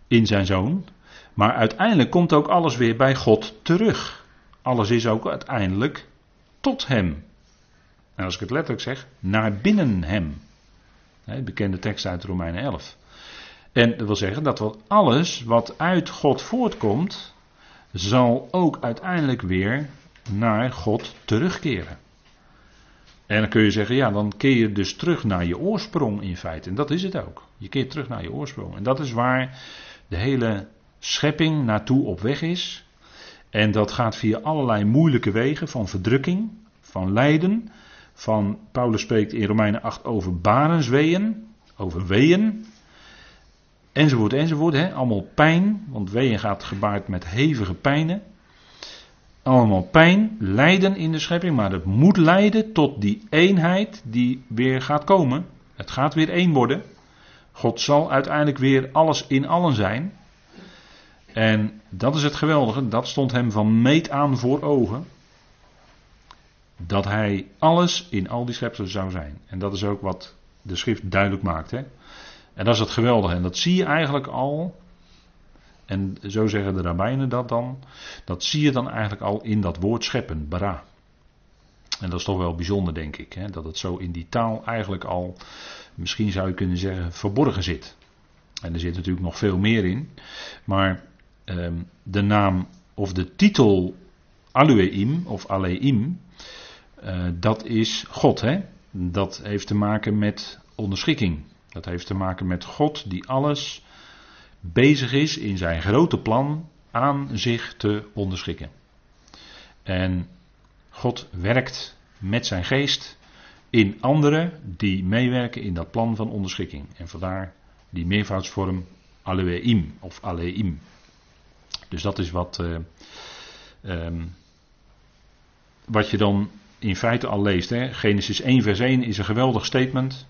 in zijn zoon. Maar uiteindelijk komt ook alles weer bij God terug. Alles is ook uiteindelijk tot hem. En als ik het letterlijk zeg, naar binnen hem. De bekende tekst uit Romeinen 11. En dat wil zeggen dat alles wat uit God voortkomt, zal ook uiteindelijk weer naar God terugkeren. En dan kun je zeggen, ja, dan keer je dus terug naar je oorsprong in feite. En dat is het ook. Je keert terug naar je oorsprong. En dat is waar de hele schepping naartoe op weg is. En dat gaat via allerlei moeilijke wegen van verdrukking, van lijden, van Paulus spreekt in Romeinen 8 over barensweeën, over weeën, enzovoort, enzovoort. Hè? Allemaal pijn, want weeën gaat gebaard met hevige pijnen. Allemaal pijn, lijden in de schepping, maar het moet leiden tot die eenheid die weer gaat komen. Het gaat weer één worden. God zal uiteindelijk weer alles in allen zijn. En dat is het geweldige, dat stond hem van meet aan voor ogen dat hij alles in al die schepselen zou zijn. En dat is ook wat de schrift duidelijk maakt. Hè? En dat is het geweldige. En dat zie je eigenlijk al. En zo zeggen de rabbijnen dat dan. Dat zie je dan eigenlijk al in dat woord scheppen, bara. En dat is toch wel bijzonder, denk ik. Hè? Dat het zo in die taal eigenlijk al, misschien zou je kunnen zeggen, verborgen zit. En er zit natuurlijk nog veel meer in. Maar ehm, de naam of de titel Alueim of Aleim, uh, dat is God. Hè? Dat heeft te maken met onderschikking. Dat heeft te maken met God die alles bezig is in zijn grote plan aan zich te onderschikken. En God werkt met zijn geest in anderen die meewerken in dat plan van onderschikking. En vandaar die meervoudsvorm Aleim of Aleim. Dus dat is wat, uh, um, wat je dan in feite al leest. Hè. Genesis 1 vers 1 is een geweldig statement.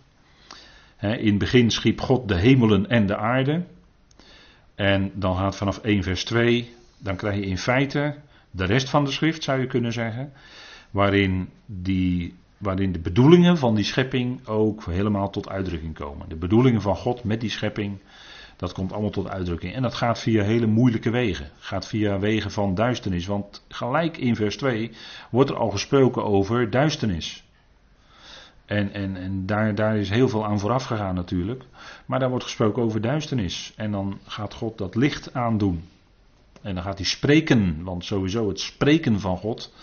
In het begin schiep God de hemelen en de aarde. En dan gaat vanaf 1 vers 2, dan krijg je in feite de rest van de schrift zou je kunnen zeggen. Waarin, die, waarin de bedoelingen van die schepping ook helemaal tot uitdrukking komen. De bedoelingen van God met die schepping dat komt allemaal tot uitdrukking. En dat gaat via hele moeilijke wegen. Gaat via wegen van duisternis. Want gelijk in vers 2 wordt er al gesproken over duisternis. En, en, en daar, daar is heel veel aan vooraf gegaan natuurlijk. Maar daar wordt gesproken over duisternis. En dan gaat God dat licht aandoen. En dan gaat hij spreken, want sowieso het spreken van God,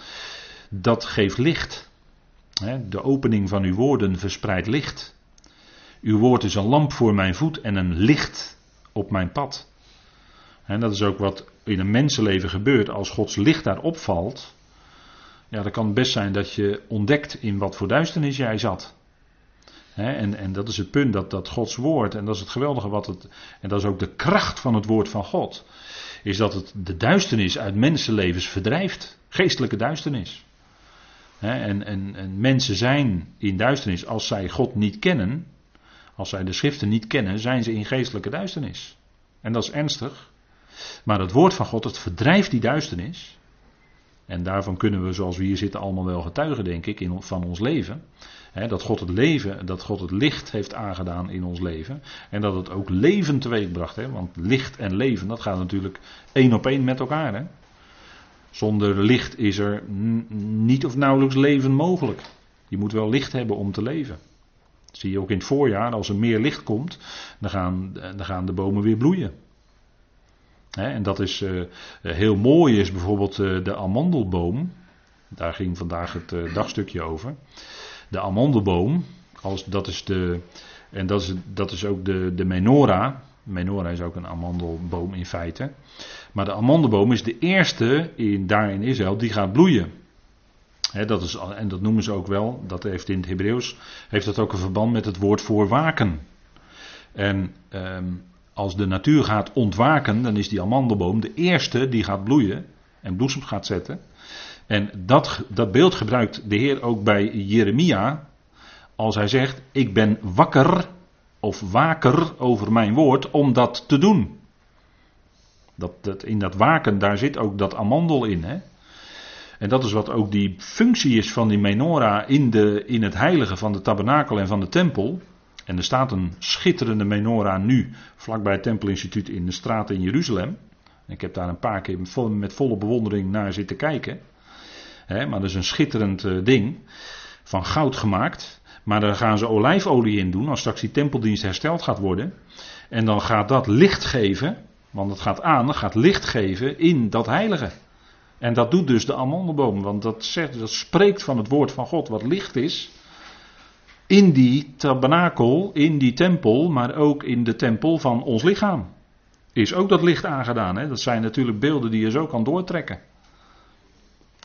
dat geeft licht. De opening van uw woorden verspreidt licht. Uw woord is een lamp voor mijn voet en een licht op mijn pad. En dat is ook wat in een mensenleven gebeurt. Als Gods licht daarop valt, ja, dan kan best zijn dat je ontdekt in wat voor duisternis jij zat. en, en dat is het punt, dat, dat Gods woord, en dat is het geweldige wat het, en dat is ook de kracht van het woord van God, is dat het de duisternis uit mensenlevens verdrijft. Geestelijke duisternis. en, en, en mensen zijn in duisternis als zij God niet kennen, als zij de schriften niet kennen, zijn ze in geestelijke duisternis. En dat is ernstig. Maar het woord van God, het verdrijft die duisternis. En daarvan kunnen we, zoals we hier zitten, allemaal wel getuigen, denk ik, in, van ons leven. dat God het leven, dat God het licht heeft aangedaan in ons leven. En dat het ook leven teweegbracht. He, want licht en leven, dat gaat natuurlijk één op één met elkaar. Zonder licht is er niet of nauwelijks leven mogelijk. Je moet wel licht hebben om te leven. Zie je ook in het voorjaar, als er meer licht komt, dan gaan, dan gaan de bomen weer bloeien en dat is uh, heel mooi, is bijvoorbeeld uh, de amandelboom. Daar ging vandaag het dagstukje over. De amandelboom, als, dat is de, en dat is, dat is ook de, de menorah. Menorah is ook een amandelboom in feite. Maar de amandelboom is de eerste in, daar in Israël die gaat bloeien. Dat is, en dat noemen ze ook wel, dat heeft in het Hebreeuws, heeft ook een verband met het woord voor waken. En um, als de natuur gaat ontwaken, dan is die amandelboom de eerste die gaat bloeien en bloesems gaat zetten. En dat, dat beeld gebruikt de Heer ook bij Jeremia. Als hij zegt: Ik ben wakker of waker over mijn woord om dat te doen. Dat, dat, in dat waken, daar zit ook dat amandel in. Hè? En dat is wat ook die functie is van die menorah in, de, in het heilige van de tabernakel en van de tempel. En er staat een schitterende menorah nu, vlakbij het Tempelinstituut in de straat in Jeruzalem. Ik heb daar een paar keer met volle bewondering naar zitten kijken. maar dat is een schitterend eh, ding, van goud gemaakt. Maar daar gaan ze olijfolie in doen als straks die tempeldienst hersteld gaat worden. En dan gaat dat licht geven, want het gaat aan, het gaat licht geven in dat heilige. En dat doet dus de amandelboom, want dat, zegt, dat spreekt van het woord van God, wat licht is in die tabernakel, in die tempel, maar ook in de tempel van ons lichaam. Is ook dat licht aangedaan. Hè? Dat zijn natuurlijk beelden die je zo kan doortrekken.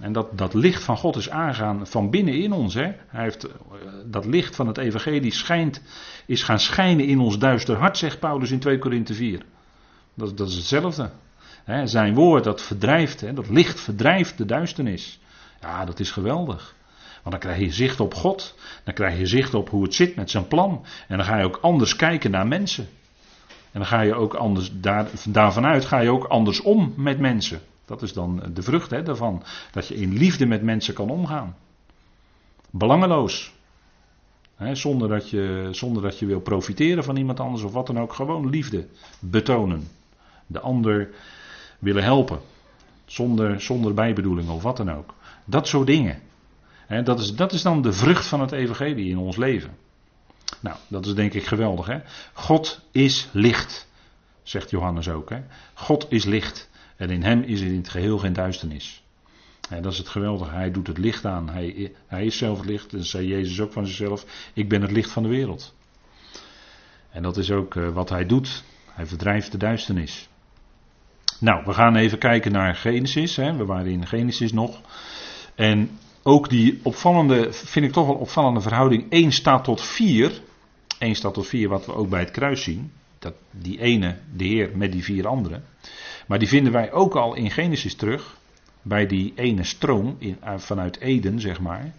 En dat, dat licht van God is aangegaan van binnen in ons. Hè? Hij heeft, eh, dat licht van het evangelie schijnt, is gaan schijnen in ons duister hart, zegt Paulus in 2 Korinthe 4. Dat, dat is hetzelfde. Hè? Zijn woord, dat verdrijft, hè? dat licht verdrijft de duisternis. Ja, dat is geweldig. Want dan krijg je zicht op God. Dan krijg je zicht op hoe het zit met zijn plan. En dan ga je ook anders kijken naar mensen. En dan ga je ook anders, daar, daarvan uit ga je ook anders om met mensen. Dat is dan de vrucht hè, daarvan. Dat je in liefde met mensen kan omgaan. Belangeloos. Zonder, dat je, zonder dat je wil profiteren van iemand anders of wat dan ook. Gewoon liefde betonen. De ander willen helpen. Zonder, zonder bijbedoeling of wat dan ook. Dat soort dingen dat, is, dat is dan de vrucht van het evangelie in ons leven. Nou, dat is denk ik geweldig. Hè? God is licht, zegt Johannes ook. Hè? God is licht en in hem is er in het geheel geen duisternis. dat is het geweldige. Hij doet het licht aan. Hij, hij is zelf het licht. En zei Jezus ook van zichzelf: Ik ben het licht van de wereld. En dat is ook uh, wat hij doet. Hij verdrijft de duisternis. Nou, we gaan even kijken naar Genesis. Hè. We waren in Genesis nog. En ook die opvallende, vind ik toch wel opvallende verhouding 1 staat tot 4. 1 staat tot 4, wat we ook bij het kruis zien. Dat die ene, de Heer, met die vier anderen. Maar die vinden wij ook al in Genesis terug. Bij die ene stroom in, eh, vanuit Eden, zeg maar.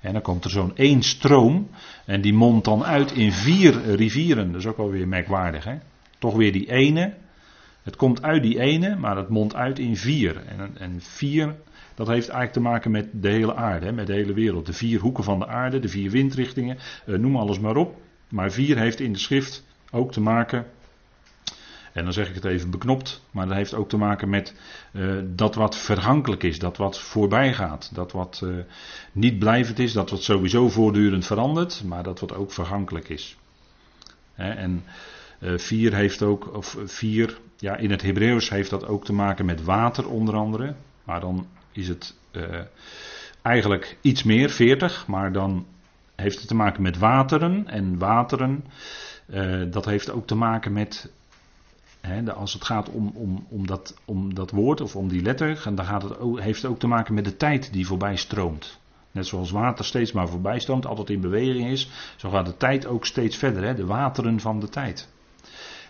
En dan komt er zo'n één stroom. En die mondt dan uit in vier rivieren. Dat is ook wel weer merkwaardig. Hè? Toch weer die ene. Het komt uit die ene, maar het mondt uit in vier. En, en vier dat heeft eigenlijk te maken met de hele aarde, met de hele wereld. De vier hoeken van de aarde, de vier windrichtingen, eh, noem alles maar op. Maar vier heeft in de schrift ook te maken En dan zeg ik het even beknopt, maar dat heeft ook te maken met uh, dat wat vergankelijk is, dat wat voorbij gaat, dat wat uh, niet blijvend is, dat wat sowieso voortdurend verandert, maar dat wat ook vergankelijk is. Hè, en vier heeft ook, of vier, ja, in het Hebreeuws heeft dat ook te maken met water onder andere, maar dan is het eigenlijk iets meer, 40, maar dan heeft het te maken met wateren en wateren. dat heeft ook te maken met als het gaat om, om, om, dat, om dat woord of om die letter, dan gaat het ook, heeft het ook te maken met de tijd die voorbij stroomt. Net zoals water steeds maar voorbij stroomt, altijd in beweging is, zo gaat de tijd ook steeds verder, hè, de wateren van de tijd.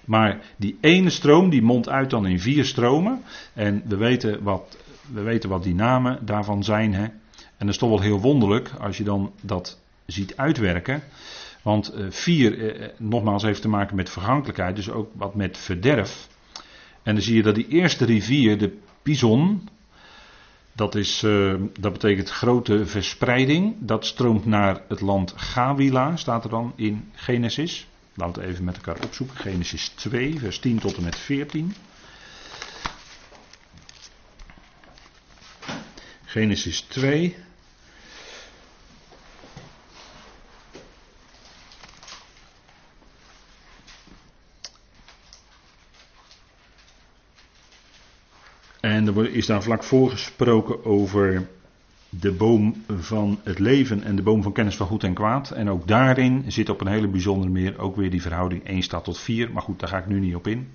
Maar die ene stroom die mondt uit dan in vier stromen. En we weten wat, we weten wat die namen daarvan zijn. Hè. En dat is toch wel heel wonderlijk als je dan dat ziet uitwerken. Want uh, vier, uh, nogmaals, heeft te maken met vergankelijkheid, dus ook wat met verderf. En dan zie je dat die eerste rivier, de Pison, dat, is, dat betekent grote verspreiding. Dat stroomt naar het land Gawila, staat er dan in Genesis. Laten we even met elkaar opzoeken. Genesis 2, vers 10 tot en met 14. Genesis 2. En er is daar vlak voor gesproken over de boom van het leven en de boom van kennis van goed en kwaad. En ook daarin zit op een hele bijzondere manier ook weer die verhouding 1 staat tot 4. Maar goed, daar ga ik nu niet op in.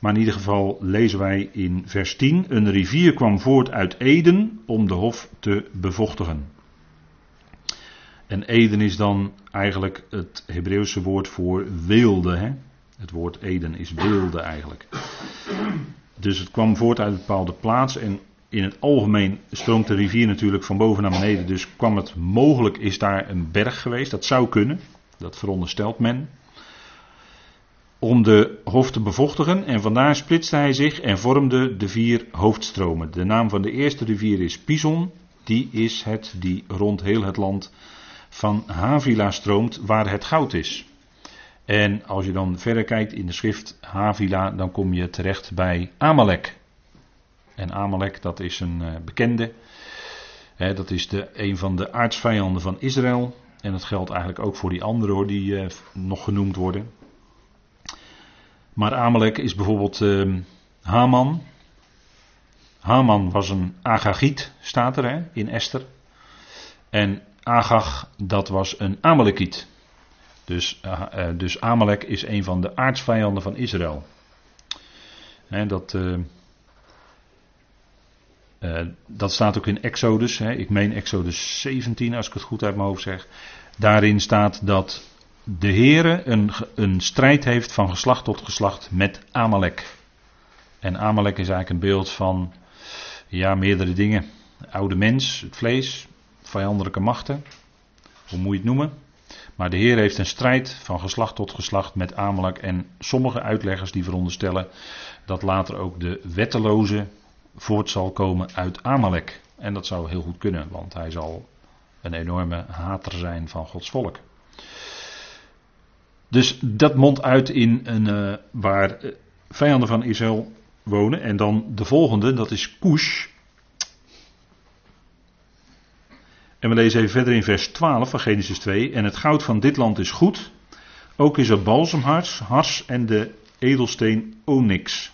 Maar in ieder geval lezen wij in vers 10: Een rivier kwam voort uit Eden om de hof te bevochtigen. En Eden is dan eigenlijk het Hebreeuwse woord voor weelde. Hè? Het woord Eden is weelde eigenlijk. Dus het kwam voort uit een bepaalde plaats en in het algemeen stroomt de rivier natuurlijk van boven naar beneden. Dus kwam het mogelijk, is daar een berg geweest. Dat zou kunnen, dat veronderstelt men. Om de hof te bevochtigen en vandaar splitste hij zich en vormde de vier hoofdstromen. De naam van de eerste rivier is Pison. Die is het die rond heel het land van Havila stroomt waar het goud is. En als je dan verder kijkt in de schrift Havila, dan kom je terecht bij Amalek. En Amalek, dat is een uh, bekende. Dat is de, een van de aardsvijanden van Israël. En dat geldt eigenlijk ook voor die anderen hoor, die uh, nog genoemd worden. Maar Amalek is bijvoorbeeld uh, Haman. Haman was een Agagiet, staat er hè, in Esther. En Agag, dat was een Amalekiet. Dus, uh, dus Amalek is een van de aardsvijanden van Israël. He, dat, uh, dat staat ook in Exodus. Hè. Ik meen Exodus 17, als ik het goed uit mijn hoofd zeg. Daarin staat dat de Heere een, een strijd heeft van geslacht tot geslacht met Amalek. En Amalek is eigenlijk een beeld van ja, meerdere dingen. oude mens, het vlees, vijandelijke machten. Hoe moet je het noemen? Maar de Heer heeft een strijd van geslacht tot geslacht met Amalek. En sommige uitleggers die veronderstellen dat later ook de wetteloze voort zal komen uit Amalek. En dat zou heel goed kunnen, want hij zal een enorme hater zijn van Gods volk. Dus dat mondt uit in een, uh, waar uh, vijanden van Israël wonen. En dan de volgende, dat is Kush. En we lezen even verder in vers 12 van Genesis 2. En het goud van dit land is goed. Ook is er balsemhars, hars en de edelsteen onyx.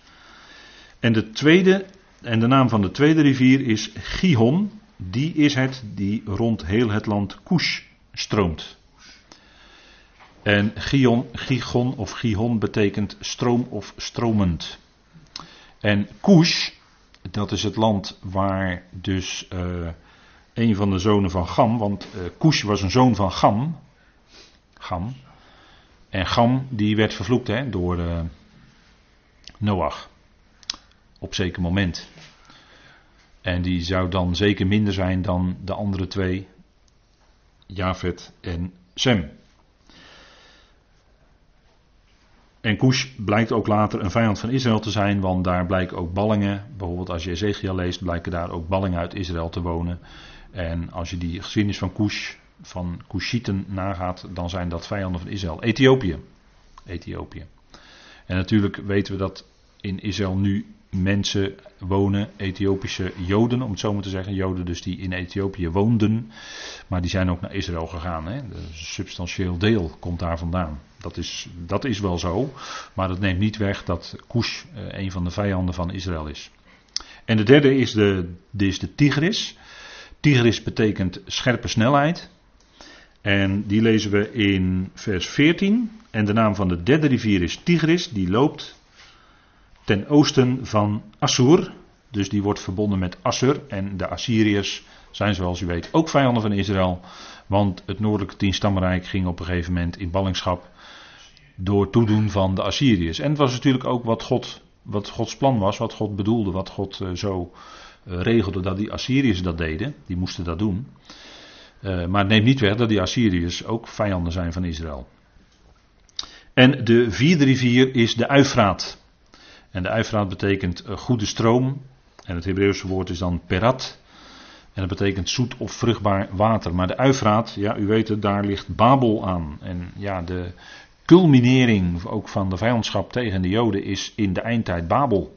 En de tweede, en de naam van de tweede rivier is Gihon. Die is het die rond heel het land Kush stroomt. En Gion, Gigon of Gihon betekent stroom of stromend. En Kush, dat is het land waar dus uh, een van de zonen van Gam, want uh, Kush was een zoon van Gam. Gam. En Gam die werd vervloekt hè, door uh, Noach. Op zeker moment. En die zou dan zeker minder zijn dan de andere twee. Jafet en Sem. En Kush blijkt ook later een vijand van Israël te zijn, want daar blijken ook ballingen. Bijvoorbeeld als je Ezekiel leest, blijken daar ook ballingen uit Israël te wonen. En als je die geschiedenis van Kush, van Kushieten nagaat, dan zijn dat vijanden van Israël. Ethiopië. Ethiopië. En natuurlijk weten we dat in Israël nu mensen wonen, Ethiopische Joden, om het zo maar te zeggen. Joden dus die in Ethiopië woonden, maar die zijn ook naar Israël gegaan. Hè. Een substantieel deel komt daar vandaan. Dat is, dat is wel zo, maar dat neemt niet weg dat Cush eh, een van de vijanden van Israël is. En de derde is de, is de Tigris. Tigris betekent scherpe snelheid. En die lezen we in vers 14. En de naam van de derde rivier is Tigris, die loopt ten oosten van Assur. Dus die wordt verbonden met Assur. En de Assyriërs zijn zoals u weet ook vijanden van Israël. Want het noordelijke tienstammenrijk ging op een gegeven moment in ballingschap door toedoen van de Assyriërs. En het was natuurlijk ook wat, God, wat Gods plan was, wat God bedoelde, wat God uh, zo uh, regelde dat die Assyriërs dat deden. Die moesten dat doen. Uh, maar het neemt niet weg dat die Assyriërs ook vijanden zijn van Israël. En de vierde rivier is de Uifraat. En de Uifraat betekent goede stroom. En het Hebreeuwse woord is dan perat. En dat betekent zoet of vruchtbaar water. Maar de Uifraat, ja, u weet het, daar ligt Babel aan. En ja, de culminering ook van de vijandschap tegen de Joden is in de eindtijd Babel.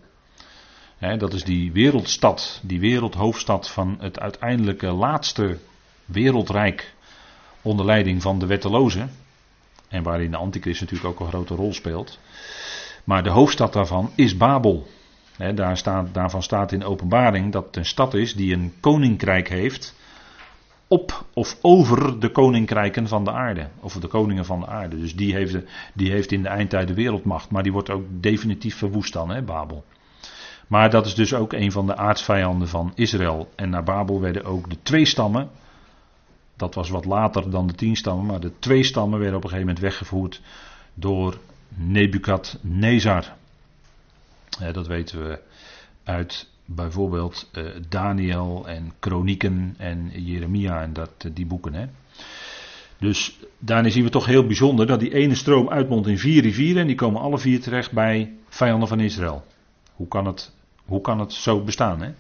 dat is die wereldstad, die wereldhoofdstad van het uiteindelijke laatste wereldrijk onder leiding van de wettelozen. En waarin de antichrist natuurlijk ook een grote rol speelt. Maar de hoofdstad daarvan is Babel. daar staat, daarvan staat in openbaring dat het een stad is die een koninkrijk heeft op of over de koninkrijken van de aarde. Of de koningen van de aarde. Dus die heeft, die heeft in de eindtijd de wereldmacht. Maar die wordt ook definitief verwoest dan, Babel. Maar dat is dus ook een van de aardsvijanden van Israël. En naar Babel werden ook de twee stammen. Dat was wat later dan de tien stammen. Maar de twee stammen werden op een gegeven moment weggevoerd door Nebukadnezar. dat weten we uit bijvoorbeeld uh, Daniel en Kronieken en Jeremia en dat, eh, die boeken. Hè. Dus daarin zien we toch heel bijzonder dat die ene stroom uitmondt in vier rivieren en die komen alle vier terecht bij vijanden van Israël. Hoe kan het, hoe kan het zo bestaan? Hè?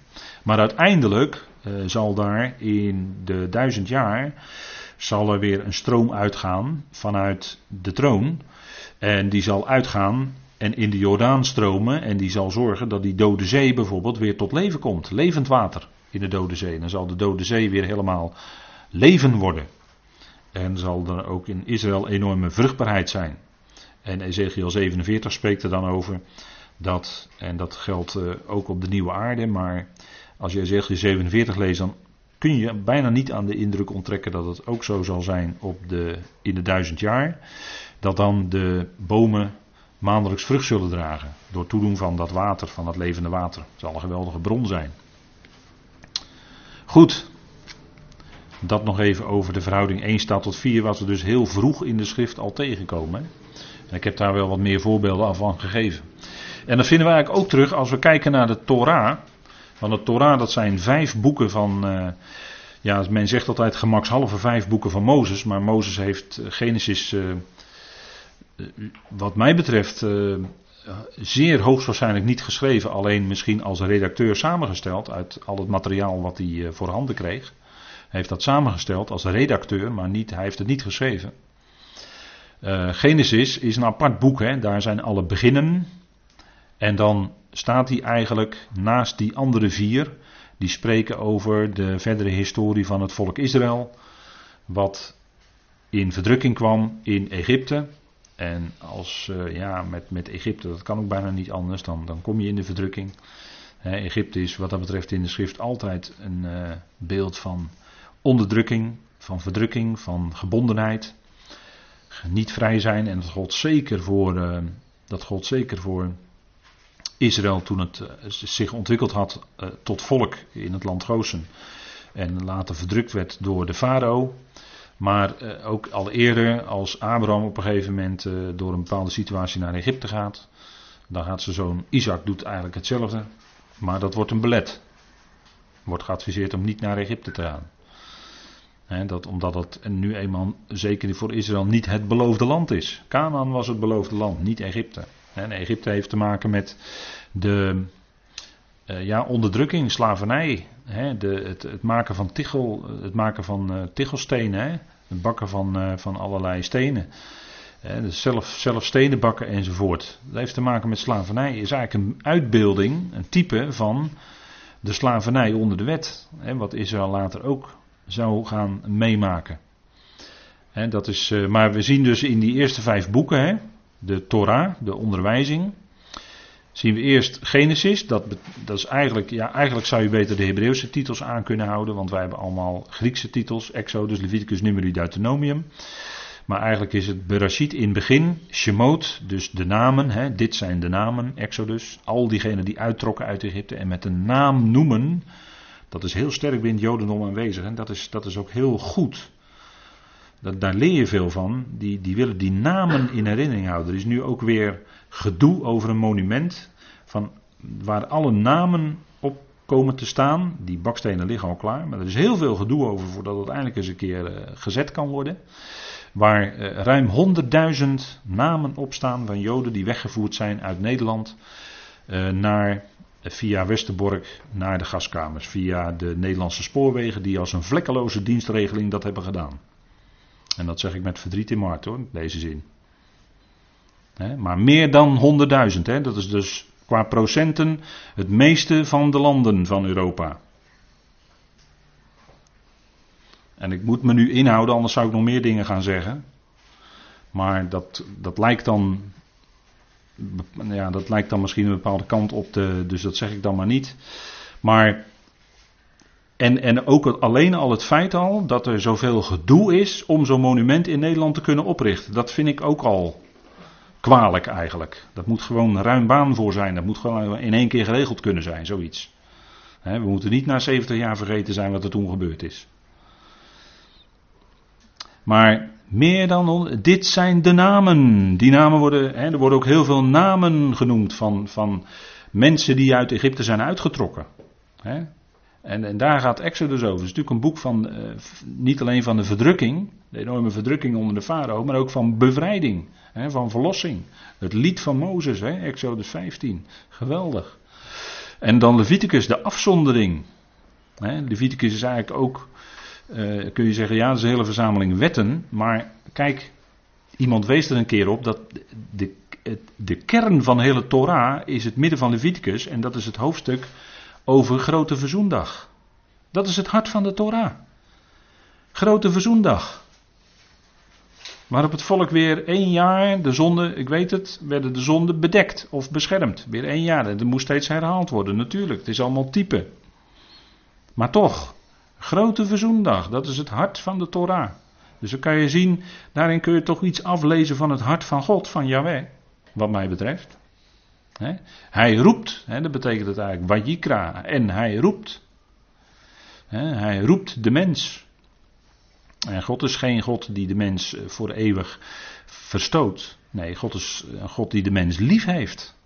Maar uiteindelijk zal daar in de duizend jaar zal er weer een stroom uitgaan vanuit de troon. En die zal uitgaan en in de Jordaan stromen. En die zal zorgen dat die Dode Zee bijvoorbeeld weer tot leven komt. Levend water in de Dode Zee. Dan zal de Dode Zee weer helemaal leven worden. En zal er ook in Israël enorme vruchtbaarheid zijn. En Ezekiel 47 spreekt er dan over dat, en dat geldt uh, ook op de nieuwe aarde, maar als je Ezekiel 47 leest, dan kun je bijna niet aan de indruk onttrekken dat het ook zo zal zijn op de, in de duizend jaar. Dat dan de bomen maandelijks vrucht zullen dragen. Door toedoen van dat water, van dat levende water. Het zal een geweldige bron zijn. Goed. Dat nog even over de verhouding 1 staat tot 4, wat we dus heel vroeg in de schrift al tegenkomen. En ik heb daar wel wat meer voorbeelden af van gegeven. En dat vinden we eigenlijk ook terug als we kijken naar de Torah. Want de Torah, dat zijn vijf boeken van. Uh, ja, men zegt altijd gemakshalve vijf boeken van Mozes. Maar Mozes heeft Genesis. Uh, wat mij betreft zeer hoogstwaarschijnlijk niet geschreven, alleen misschien als redacteur samengesteld uit al het materiaal wat hij voorhanden kreeg. Hij heeft dat samengesteld als redacteur, maar niet, hij heeft het niet geschreven. Genesis is een apart boek, hè? daar zijn alle beginnen. En dan staat hij eigenlijk naast die andere vier, die spreken over de verdere historie van het volk Israël, wat in verdrukking kwam in Egypte. En als, uh, ja, met, met Egypte, dat kan ook bijna niet anders, dan, dan kom je in de verdrukking. Egypte is wat dat betreft in de schrift altijd een uh, beeld van onderdrukking, van verdrukking, van gebondenheid. Niet vrij zijn en dat God zeker voor, uh, dat God zeker voor Israël toen het zich ontwikkeld had tot volk in het land Gozen. En later verdrukt werd door de farao. Maar eh, ook al eerder, als Abraham op een gegeven moment eh, door een bepaalde situatie naar Egypte gaat, dan gaat zijn zoon Isaac doet eigenlijk hetzelfde, maar dat wordt een belet. Wordt geadviseerd om niet naar Egypte te gaan. dat, omdat het nu eenmaal zeker voor Israël niet het beloofde land is. Canaan was het beloofde land, niet Egypte. En Egypte heeft te maken met de uh, ja, onderdrukking, slavernij. Hè, de, het, het, maken van tichel, het maken van uh, tichelstenen, hè, het bakken van, uh, van allerlei stenen. dus zelf, zelf stenen bakken enzovoort. Dat heeft te maken met slavernij. Is eigenlijk een uitbeelding, een type van de slavernij onder de wet. wat Israël later ook zou gaan meemaken. dat is, eh, maar we zien dus in die eerste vijf boeken, de Torah, de onderwijzing, zien we eerst Genesis. Dat, dat is eigenlijk, ja, eigenlijk zou je beter de Hebreeuwse titels aan kunnen houden, want wij hebben allemaal Griekse titels: Exodus, Leviticus, Numeri, Deuteronomium. Maar eigenlijk is het Berashit in begin, Shemot, dus de namen, hè, dit zijn de namen, Exodus, al diegenen die uittrokken uit Egypte en met een naam noemen, dat is heel sterk binnen het Jodendom aanwezig en dat is, dat is ook heel goed. Dat, daar leer je veel van, die, die willen die namen in herinnering houden. Er is nu ook weer gedoe over een monument van, waar alle namen op komen te staan. Die bakstenen liggen al klaar, maar er is heel veel gedoe over voordat het eindelijk eens een keer uh, gezet kan worden waar eh, ruim 100.000 namen op staan van Joden die weggevoerd zijn uit Nederland eh, naar, via Westerbork naar de gaskamers. Via de Nederlandse spoorwegen die als een vlekkeloze dienstregeling dat hebben gedaan. En dat zeg ik met verdriet in maart hoor, deze zin. maar meer dan 100.000, dat is dus qua procenten het meeste van de landen van Europa. En ik moet me nu inhouden, anders zou ik nog meer dingen gaan zeggen. Maar dat, dat lijkt dan. Ja, dat lijkt dan misschien een bepaalde kant op te. Dus dat zeg ik dan maar niet. Maar. En, en ook alleen al het feit al dat er zoveel gedoe is om zo'n monument in Nederland te kunnen oprichten. Dat vind ik ook al kwalijk eigenlijk. Dat moet gewoon ruim baan voor zijn. Dat moet gewoon in één keer geregeld kunnen zijn, zoiets. we moeten niet na 70 jaar vergeten zijn wat er toen gebeurd is. Maar meer dan. Dit zijn de namen. Die namen worden. Er worden ook heel veel namen genoemd van, van mensen die uit Egypte zijn uitgetrokken. Hè. En, en, daar gaat Exodus over. Het is natuurlijk een boek van. Uh, niet alleen van de verdrukking. De enorme verdrukking onder de farao. Maar ook van bevrijding. Hè, van verlossing. Het lied van Mozes. Hè, Exodus 15. Geweldig. En dan Leviticus, de afzondering. Hè, Leviticus is eigenlijk ook uh, kun je zeggen, ja, dat is een hele verzameling wetten. Maar kijk, iemand wees er een keer op dat de, de, de kern van de hele Torah is het midden van Leviticus. En dat is het hoofdstuk over Grote Verzoendag. Dat is het hart van de Torah. Grote Verzoendag. Waarop het volk weer één jaar, de zonde, ik weet het, werden de zonden bedekt of beschermd. Weer één jaar. En dat moest steeds herhaald worden, natuurlijk. Het is allemaal type. Maar toch, Grote verzoendag, dat is het hart van de Torah. Dus dan kan je zien, daarin kun je toch iets aflezen van het hart van God, van Yahweh, wat mij betreft. Hij roept, dat betekent het eigenlijk, Wajikra, en hij roept. Hij roept de mens. En God is geen God die de mens eh, voor eeuwig verstoot. Nee, God is een God die de mens lief heeft.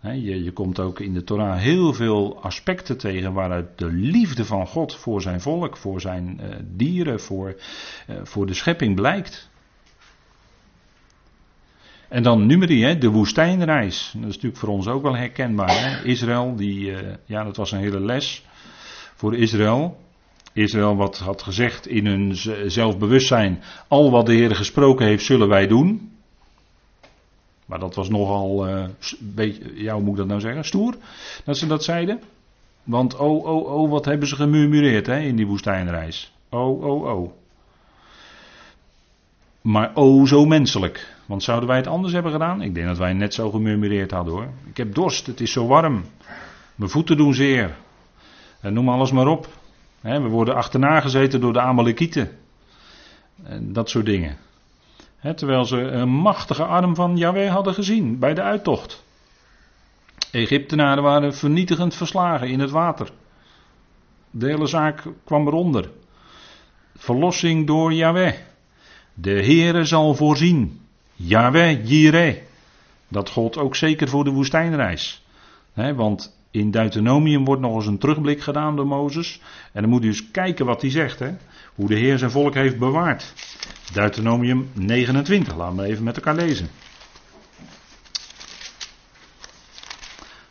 Je, je, komt ook in de Torah heel veel aspecten tegen waaruit de liefde van God voor zijn volk, voor zijn uh, dieren, voor, uh, voor de schepping blijkt. En dan numeri, hè, de woestijnreis. Dat is natuurlijk voor ons ook wel herkenbaar. Hè? Israël, die, uh, ja, dat was een hele les voor Israël. Israël wat had gezegd in hun zelfbewustzijn, al wat de Heer gesproken heeft, zullen wij doen. Maar dat was nogal, uh, beetje, ja, hoe moet ik dat nou zeggen, stoer, dat ze dat zeiden. Want oh, oh, oh, wat hebben ze gemurmureerd hè, in die woestijnreis. Oh, oh, oh. Maar oh, zo menselijk. Want zouden wij het anders hebben gedaan? Ik denk dat wij net zo gemurmureerd hadden hoor. Ik heb dorst, het is zo warm. Mijn voeten doen zeer. En noem alles maar op. we worden achterna gezeten door de Amalekieten. En dat soort dingen terwijl ze een machtige arm van Yahweh hadden gezien bij de uittocht. Egyptenaren waren vernietigend verslagen in het water. De hele zaak kwam eronder. Verlossing door Yahweh. De Heere zal voorzien. Yahweh Jireh. Dat gold ook zeker voor de woestijnreis. want in Deuteronomium wordt nog eens een terugblik gedaan door Mozes. En dan moet u eens kijken wat hij zegt. Hoe de Heer zijn volk heeft bewaard. Deuteronomium 29, laten we even met elkaar lezen.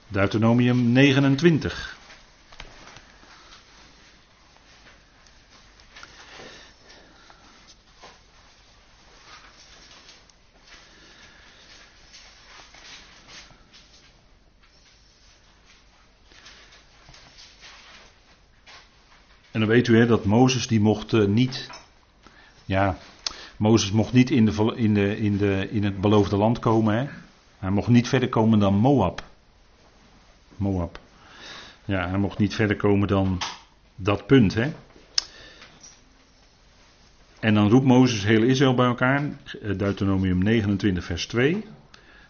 Deuteronomium 29. En dan weet u hè, dat Mozes die mocht uh, niet, ja, Mozes mocht niet in, de, in, de, in, de, in het beloofde land komen. Hè. Hij mocht niet verder komen dan Moab. Moab. Ja, hij mocht niet verder komen dan dat punt. Hè. En dan roept Mozes heel Israël bij elkaar. Deuteronomium 29, vers 2.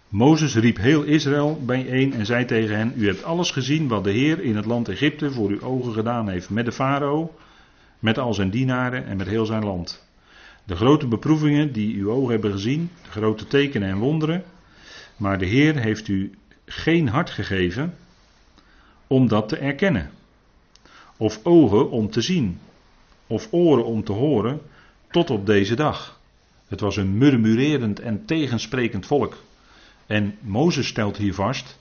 Mozes riep heel Israël bijeen en zei tegen hen: U hebt alles gezien wat de Heer in het land Egypte voor uw ogen gedaan heeft met de farao, met al zijn dienaren en met heel zijn land. De grote beproevingen die uw ogen hebben gezien, de grote tekenen en wonderen. Maar de Heer heeft u geen hart gegeven om dat te erkennen, of ogen om te zien, of oren om te horen, tot op deze dag. Het was een murmurerend en tegensprekend volk. En Mozes stelt hier vast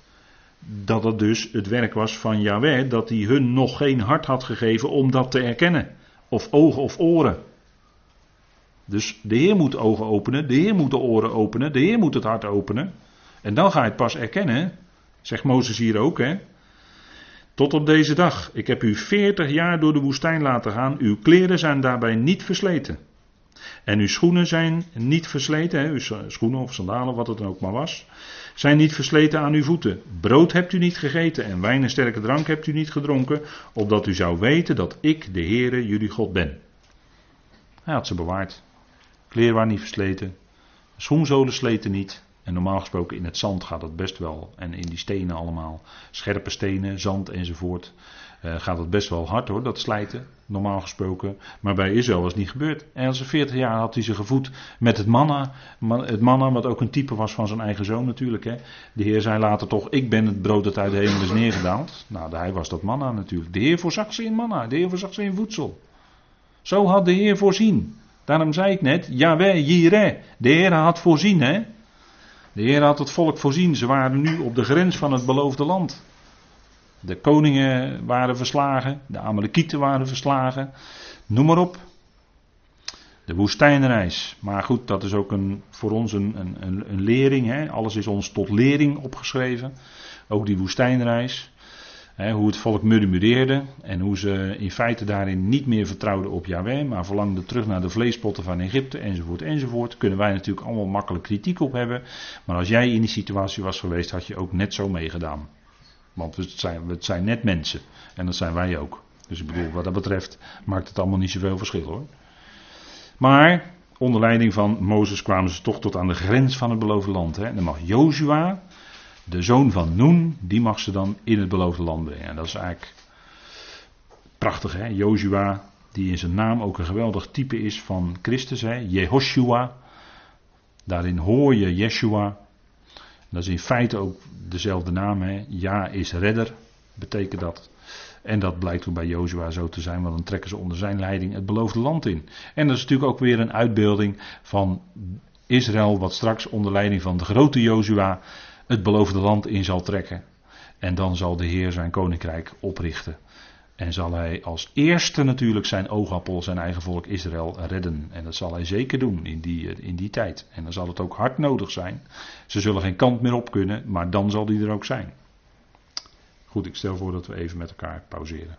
dat het dus het werk was van Yahweh, dat hij hun nog geen hart had gegeven om dat te erkennen. Of ogen of oren. Dus de Heer moet ogen openen, de Heer moet de oren openen, de Heer moet het hart openen. En dan ga je het pas erkennen, zegt Mozes hier ook. Hè? Tot op deze dag. Ik heb u veertig jaar door de woestijn laten gaan. Uw kleren zijn daarbij niet versleten. En uw schoenen zijn niet versleten, hè, uw schoenen of sandalen, wat het dan ook maar was, zijn niet versleten aan uw voeten. Brood hebt u niet gegeten en wijn en sterke drank hebt u niet gedronken, opdat u zou weten dat ik, de Heere, jullie God ben. Hij had ze bewaard. Kleren waren niet versleten, schoenzolen sleten niet. En normaal gesproken in het zand gaat dat best wel. En in die stenen allemaal. Scherpe stenen, zand enzovoort. Uh, gaat het best wel hard hoor, dat slijten, normaal gesproken. Maar bij Israël was het niet gebeurd. En als 40 jaar had hij ze gevoed met het manna. Het manna, wat ook een type was van zijn eigen zoon natuurlijk. Hè. De Heer zei later toch, ik ben het brood dat uit de hemel is neergedaald. Nou, hij was dat manna natuurlijk. De Heer voorzag ze in manna, de Heer voorzag ze in voedsel. Zo had de Heer voorzien. Daarom zei ik net, Yahweh, Jireh. De Heer had voorzien, hè. De Heer had het volk voorzien. Ze waren nu op de grens van het beloofde land. De koningen waren verslagen, de Amalekieten waren verslagen, noem maar op. De woestijnreis. Maar goed, dat is ook een, voor ons een, een, een lering. Hè? Alles is ons tot lering opgeschreven. Ook die woestijnreis. Hè, hoe het volk murmureerde en hoe ze in feite daarin niet meer vertrouwden op Yahweh, maar verlangden terug naar de vleespotten van Egypte enzovoort enzovoort. Kunnen wij natuurlijk allemaal makkelijk kritiek op hebben. Maar als jij in die situatie was geweest, had je ook net zo meegedaan. Want we zijn, we zijn net mensen. En dat zijn wij ook. Dus ik bedoel, wat dat betreft maakt het allemaal niet zoveel verschil hoor. Maar onder leiding van Mozes kwamen ze toch tot aan de grens van het beloofde land. Hè. En dan mag Jozua, de zoon van Noen, die mag ze dan in het beloofde land brengen. En dat is eigenlijk prachtig hè. Jozua, die in zijn naam ook een geweldig type is van Christus. Hè. Jehoshua. Daarin hoor je Yeshua. Dat is in feite ook dezelfde naam. Hè. Ja is redder, betekent dat. En dat blijkt ook bij Jozua zo te zijn, want dan trekken ze onder zijn leiding het beloofde land in. En dat is natuurlijk ook weer een uitbeelding van Israël, wat straks onder leiding van de grote Jozua het beloofde land in zal trekken. En dan zal de Heer zijn koninkrijk oprichten. En zal hij als eerste natuurlijk zijn oogappel, zijn eigen volk Israël, redden. En dat zal hij zeker doen in die, in die tijd. En dan zal het ook hard nodig zijn. Ze zullen geen kant meer op kunnen, maar dan zal die er ook zijn. Goed, ik stel voor dat we even met elkaar pauzeren.